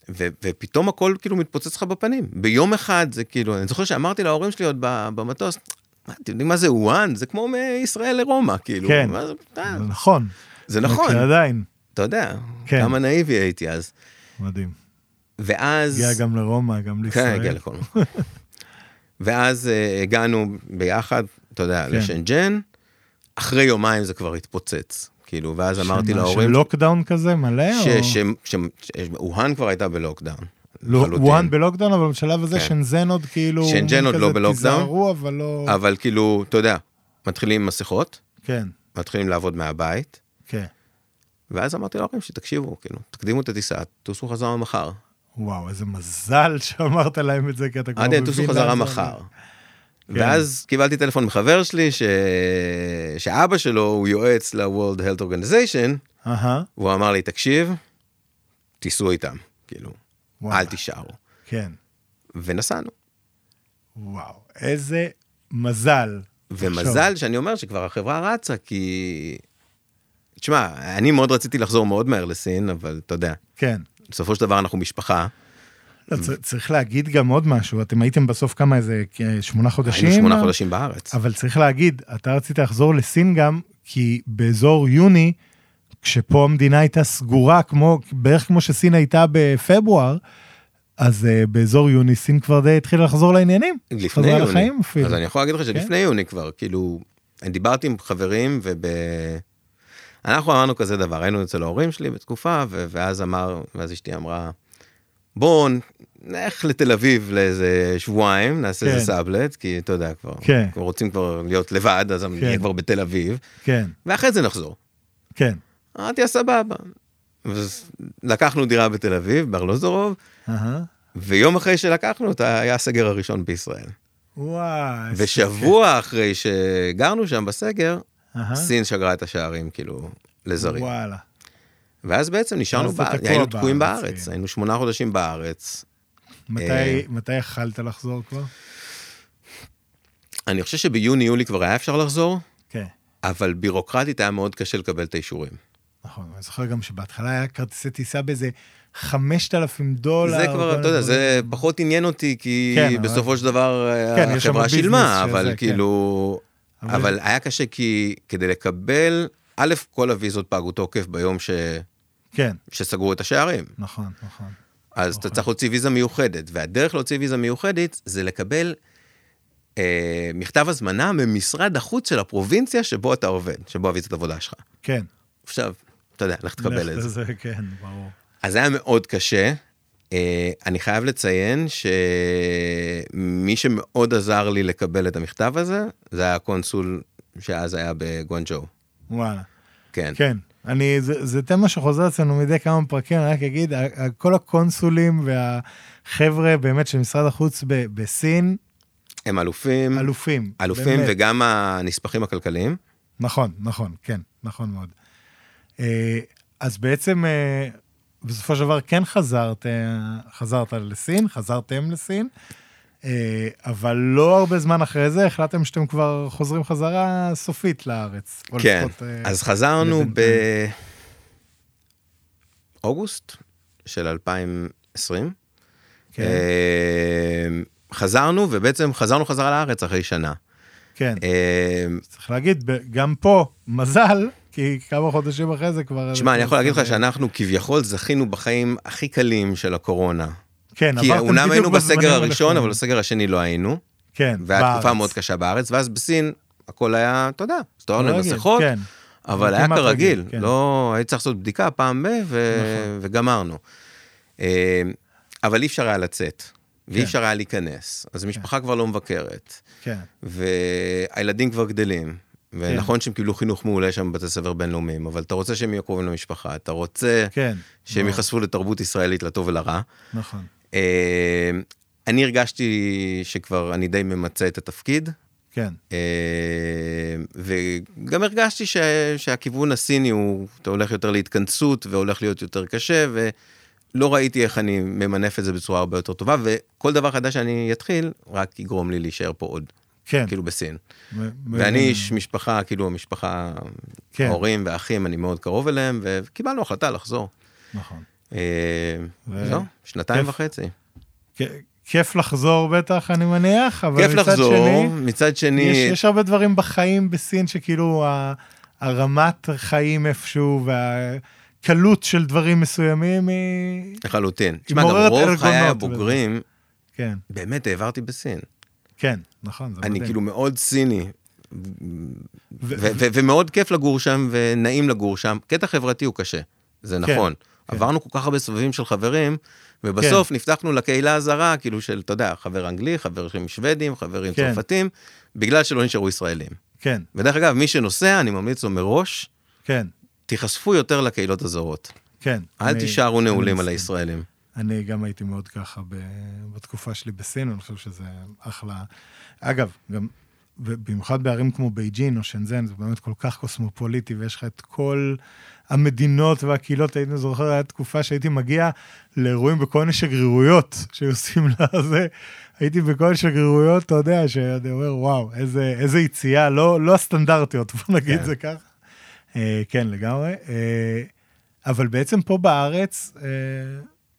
ו... ופתאום הכל כאילו מתפוצץ לך בפנים. ביום אחד זה כאילו, אני זוכר שאמרתי להורים שלי עוד במטוס, "מה, אתם יודעים מה זה וואן? זה כמו מישראל לרומא, כאילו. כן. מה זה, אה, זה נכון. זה נכון. כי עדיין. אתה יודע, כן. כמה נאיבי הייתי אז. מדהים. ואז... הגיע גם לרומא, גם כן, לישראל. הגיע לכל מקום. ואז אה, הגענו ביחד, אתה יודע, כן. לשנזן, אחרי יומיים זה כבר התפוצץ. כאילו, ואז אמרתי שמה, להורים... של lockdown כזה מלא? או- ש- ש- ש- ווהאן כבר הייתה ב lockdown. לא. ווהאן ב lockdown, אבל בשלב הזה כן. שנזן עוד כאילו... שנזן עוד לא ב lockdown. תיזהרו, אבל לא... אבל כאילו, אתה יודע, מתחילים עם מסכות, כן, מתחילים לעבוד מהבית, כן. ואז אמרתי להורים שלי, תקשיבו, כאילו, תקדימו את הטיסה, טוסו חזרה מחר. וואו, איזה מזל שאמרת להם את זה, כי אתה כבר מבין... טוסו חזרה לאן זה מחר. הולך. ואז קיבלתי טלפון מחבר שלי, ש... שאבא שלו הוא יועץ ל-World Health Organization, אהה, והוא אמר לי, תקשיב, תיסעו איתם, כאילו, וואלה. אל תישארו. כן. ונסענו. וואו, איזה מזל. ומזל שאני אומר שכבר החברה רצה, כי... תשמע, אני מאוד רציתי לחזור מאוד מהר לסין, אבל אתה יודע, כן. בסופו של דבר אנחנו משפחה. לא, צריך להגיד גם עוד משהו, אתם הייתם בסוף כמה, איזה שמונה חודשים? היינו שמונה חודשים בארץ. אבל צריך להגיד, אתה רצית לחזור לסין גם, כי באזור יוני, כשפה המדינה הייתה סגורה, כמו, בערך כמו שסין הייתה בפברואר, אז uh, באזור יוני סין כבר די התחילה לחזור לעניינים. לפני יוני. לחיים אפילו. אז אני יכול להגיד לך כן. שלפני יוני כבר, כאילו, אני דיברתי עם חברים וב... אנחנו אמרנו כזה דבר, היינו אצל ההורים שלי בתקופה, ו... ואז אמר, ואז אשתי אמרה, בואו נלך לתל אביב לאיזה שבועיים, נעשה כן. איזה סאבלט, כי אתה יודע, כבר, כן. כבר רוצים כבר להיות לבד, אז כן. נהיה כבר בתל אביב, כן, ואחרי זה נחזור. כן. אמרתי, סבבה. לקחנו דירה בתל אביב, בארלוזורוב, אהה. ויום אחרי שלקחנו אותה, היה הסגר הראשון בישראל. וואי. ושבוע אחרי שגרנו שם בסגר, סין שגרה את השערים כאילו לזרים. וואלה. ואז בעצם נשארנו תקוע היינו תקועים בארץ, בארץ, כן. היינו שמונה חודשים בארץ. מתי, אה. מתי יכלת לחזור כבר? אני חושב שביוני-יולי כבר היה אפשר לחזור, כן. אבל בירוקרטית היה מאוד קשה לקבל את האישורים. נכון, אני זוכר גם שבהתחלה היה כרטיסי טיסה באיזה 5,000 דולר. זה כבר, אתה יודע, זה. פחות עניין אותי, כי כן, אבל- בסופו של דבר כן, החברה שילמה, שזה, אבל כן. כאילו... אבל- אבל היה קשה כי כדי לקבל, א', כל הוויזות פגו תוקף ביום ש- כן, שסגרו את השערים. נכון, נכון. אז אתה אוקיי. צריך להוציא ויזה מיוחדת, והדרך להוציא ויזה מיוחדת זה לקבל אה, מכתב הזמנה ממשרד החוץ של הפרובינציה שבו אתה עובד, שבו הוויזת עבודה שלך. כן. עכשיו, אתה יודע, לך תקבל את זה. לזה, כן, ברור. אז זה היה מאוד קשה. אה, אני חייב לציין שמי שמאוד עזר לי לקבל את המכתב הזה, זה היה הקונסול שאז היה בגואנג'ו. וואלה. כן. כן, אני, זה, זה תמה שחוזר אצלנו מדי כמה פרקים, אני רק אגיד, כל הקונסולים והחבר'ה באמת של משרד החוץ ב, בסין, הם אלופים, אלופים. אלופים באמת. וגם הנספחים הכלכליים. נכון, נכון, כן, נכון מאוד. אה, אז בעצם, אה, בסופו של דבר כן חזרת, חזרת לסין, חזרתם לסין, אה, אבל לא הרבה זמן אחרי זה החלטתם שאתם כבר חוזרים חזרה סופית לארץ. כן, לפחות, אה, אז חזרנו. באוגוסט של 2020. כן, אה, חזרנו, ובעצם חזרנו חזרה לארץ אחרי שנה. כן. צריך להגיד, ב- גם פה, מזל, כי כמה חודשים אחרי זה כבר... שמע, אני יכול להגיד לך שאנחנו כביכול זכינו בחיים הכי קלים של הקורונה. כן, כי עברתם אומנם בדיוק היינו בזמנים בסגר הראשון. אבל בסגר השני לא היינו. כן, והיה תקופה בארץ. מאוד קשה בארץ, ואז בסין הכל היה, אתה יודע, הסתובבנו עם מסכות, כן. אבל היה כרגיל, רגיל, כן. לא, הייתי צריך לעשות בדיקה פעם ב... ו... נכון. וגמרנו. אה, אבל אי אפשר היה לצאת, ואי כן. אפשר היה להיכנס, אז המשפחה כבר לא מבקרת, כן, והילדים כבר גדלים. ונכון שהם קיבלו חינוך מעולה שם בבתי ספר בינלאומיים, אבל אתה רוצה שהם יהיו קרובים למשפחה, אתה רוצה כן. שהם ייחשפו לתרבות ישראלית לטוב ולרע. נכון. אה, אני הרגשתי שכבר אני די ממצה את התפקיד, כן, אה, וגם הרגשתי ש, שהכיוון הסיני הוא, אתה הולך יותר להתכנסות והולך להיות יותר קשה, ולא ראיתי איך אני ממנף את זה בצורה הרבה יותר טובה, וכל דבר חדש שאני אתחיל, רק יגרום לי להישאר פה עוד, כן. כאילו בסין. ואני איש משפחה, כאילו המשפחה, כן. ההורים והאחים, אני מאוד קרוב אליהם, וקיבלנו החלטה לחזור. נכון. אה, זהו, שנתיים כיף. וחצי. כיף לחזור בטח, אני מניח, אבל כיף מצד לחזור, שני, מצד שני, יש, יש הרבה דברים בחיים בסין שכאילו הרמת חיים איפשהו, קלות של דברים מסוימים היא... לחלוטין. תשמע, גם רוב חיי. הבוגרים, כן, באמת העברתי בסין. כן, נכון, זה אני מדהים. כאילו מאוד ציני, ומאוד כיף לגור שם, ונעים לגור שם. קטע חברתי הוא קשה, זה נכון. כן. עברנו כל כך הרבה סבבים של חברים, ובסוף נפתחנו לקהילה הזרה, כאילו של, אתה יודע, חבר אנגלי, חבר עם שוודים, חברים כן. צרפתים, בגלל שלא נשארו ישראלים. כן, ודרך אגב, מי שנוסע, אני ממליץ לו מראש, כן, תיחשפו יותר לקהילות הזרות. כן. אל אני- תישארו אני נעולים על. הישראלים. אני גם הייתי מאוד ככה ב... בתקופה שלי בסין, אני חושב שזה אחלה. אגב, גם במיוחד בערים כמו בייג'ין או שנזן, זה באמת כל כך קוסמופוליטי, ויש לך את כל המדינות והקהילות. הייתי זוכר, הייתה תקופה שהייתי מגיע לאירועים בכל מיני שגרירויות שהיו עושים לזה. הייתי בכל מיני שגרירויות, אתה יודע, שאני אומר, וואו, איזה, איזה יציאה, לא, לא הסטנדרטיות, בוא נגיד כן. זה ככה. אה, כן, לגמרי. אה, אבל בעצם פה בארץ, אה,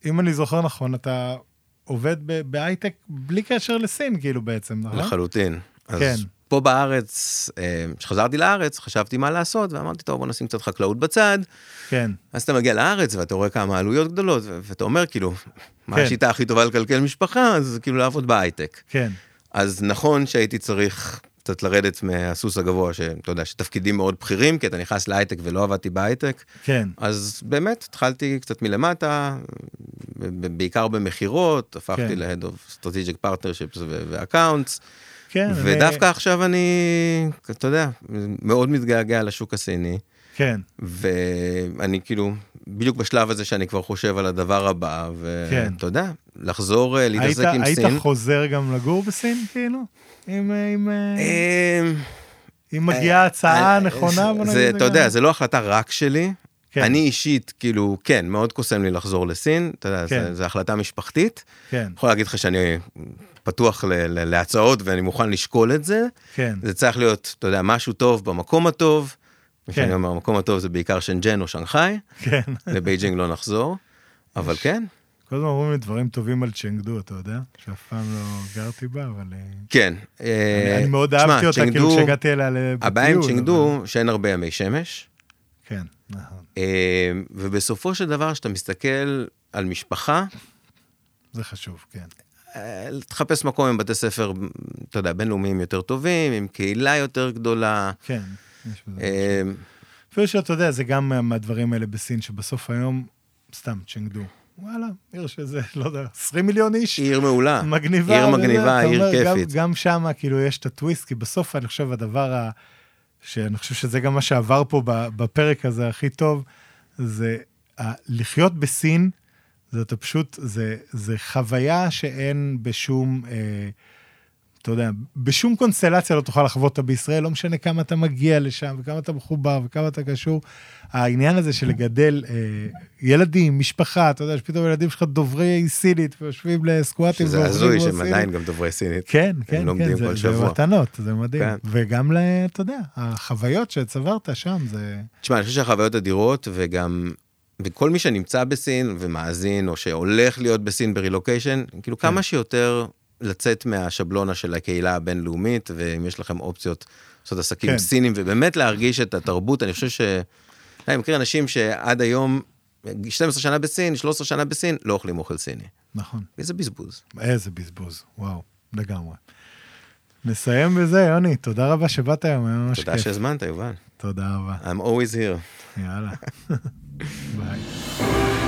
אם אני זוכר נכון, אתה עובד בהייטק בלי קשר לסין, כאילו בעצם, נכון? לחלוטין. אז כן. פה בארץ, אה, כשחזרתי לארץ, חשבתי מה לעשות, ואמרתי, טוב, בוא נשים קצת חקלאות בצד. כן, אז אתה מגיע לארץ ואתה רואה כמה עלויות גדולות, ואתה אומר, כאילו, מה כן. השיטה הכי טובה לקלקל משפחה? אז כאילו לעבוד בהייטק. כן, אז נכון שהייתי צריך קצת לרדת מהסוס הגבוה, שאתה יודע, שתפקידים מאוד בכירים, כי אתה נכנס להייטק ולא עבדתי בהייטק. כן, אז באמת, התחלתי קצת מלמטה, בעיקר במכירות, הפכתי כן. ל-Head of Strategic Partnerships ו- ו-Accounts, כן. ודווקא אני, עכשיו אני, אתה יודע, מאוד מתגעגע לשוק הסיני, כן, ואני כאילו, בדיוק בשלב הזה שאני כבר חושב על הדבר הבא, כן. ואתה יודע, לחזור אה, היית, להתעסק עם היית סין. חוזר גם לגור בסין, כאילו? אם, אם, אה, אם מגיעה הצעה אה, נכונה, בוא נגיד זה, זה אתה יודע. זה לא החלטה רק שלי. כן. אני אישית, כאילו, כן, מאוד קוסם לי לחזור לסין, אתה יודע, כן. זו החלטה משפחתית. כן, יכול להגיד לך שאני פתוח ל- ל- להצעות ואני מוכן לשקול את זה. כן, זה צריך להיות, אתה יודע, משהו טוב במקום הטוב. כן. כשאני אומר, המקום הטוב זה בעיקר שנזן או שנגחאי, כן. לבייג'ינג לא נחזור. אבל כן, כל הזמן אומרים לי דברים טובים על צ'נגדו, אתה יודע? שאף פעם לא גרתי בה, אבל... אה, כן. אני אה, אני מאוד אהבתי אותה, כאילו, צ'נגדו- כשהגעתי אליה לטיול. הבעיה עם צ'ינגדו, שאין הרבה ימי שמש. כן, נכון. אה, ובסופו של דבר, כשאתה מסתכל על משפחה, זה חשוב, כן. תחפש מקום עם בתי ספר, אתה יודע, בינלאומיים יותר טובים, עם קהילה יותר גדולה. כן, אפילו שאתה יודע, זה גם מה- מהדברים האלה בסין, שבסוף היום, סתם, צ'נגדו. וואלה, עיר שזה, לא יודע, 20 מיליון איש. עיר מעולה. מגניבה. עיר מגניבה, עיר אומר, גם- כיפית. גם שם, כאילו, יש את הטוויסט, כי בסוף אני חושב הדבר ה... שאני חושב שזה גם מה שעבר פה בפרק הזה הכי טוב, זה ה- לחיות בסין, זה אתה פשוט, זה, זה חוויה שאין בשום, אה, אתה יודע, בשום קונסטלציה לא תוכל לחוות אותה בישראל, לא משנה כמה אתה מגיע לשם, וכמה אתה מחובר, וכמה אתה קשור. העניין הזה של לגדל אה, ילדים, משפחה, אתה יודע, שפתאום ילדים שלך דוברי סינית, ויושבים לסקואטים. שזה הזוי שהם. עדיין גם דוברי סינית. כן, כן, כן, זה, זה. מתנות, זה מדהים. כן. וגם, ל, אתה יודע, החוויות שצברת שם, זה... תשמע, אני חושב שהחוויות אדירות, וגם, וכל מי שנמצא בסין ומאזין, או שהולך להיות בסין ברילוקיישן, כאילו כן. כמה שיותר לצאת מהשבלונה של הקהילה הבינלאומית, ואם יש לכם אופציות לעשות עסקים כן. סינים, ובאמת להרגיש את התרבות, אני חושב ש... אני מכיר אנשים שעד היום, 12 שנה בסין, 13 שנה בסין, לא אוכלים אוכל סיני. נכון. איזה בזבוז. איזה בזבוז, וואו, לגמרי. נסיים בזה, יוני, תודה רבה שבאת היום, היה ממש תודה כיף. שהזמנת, יובל. תודה רבה. I'm always here. יאללה. ביי.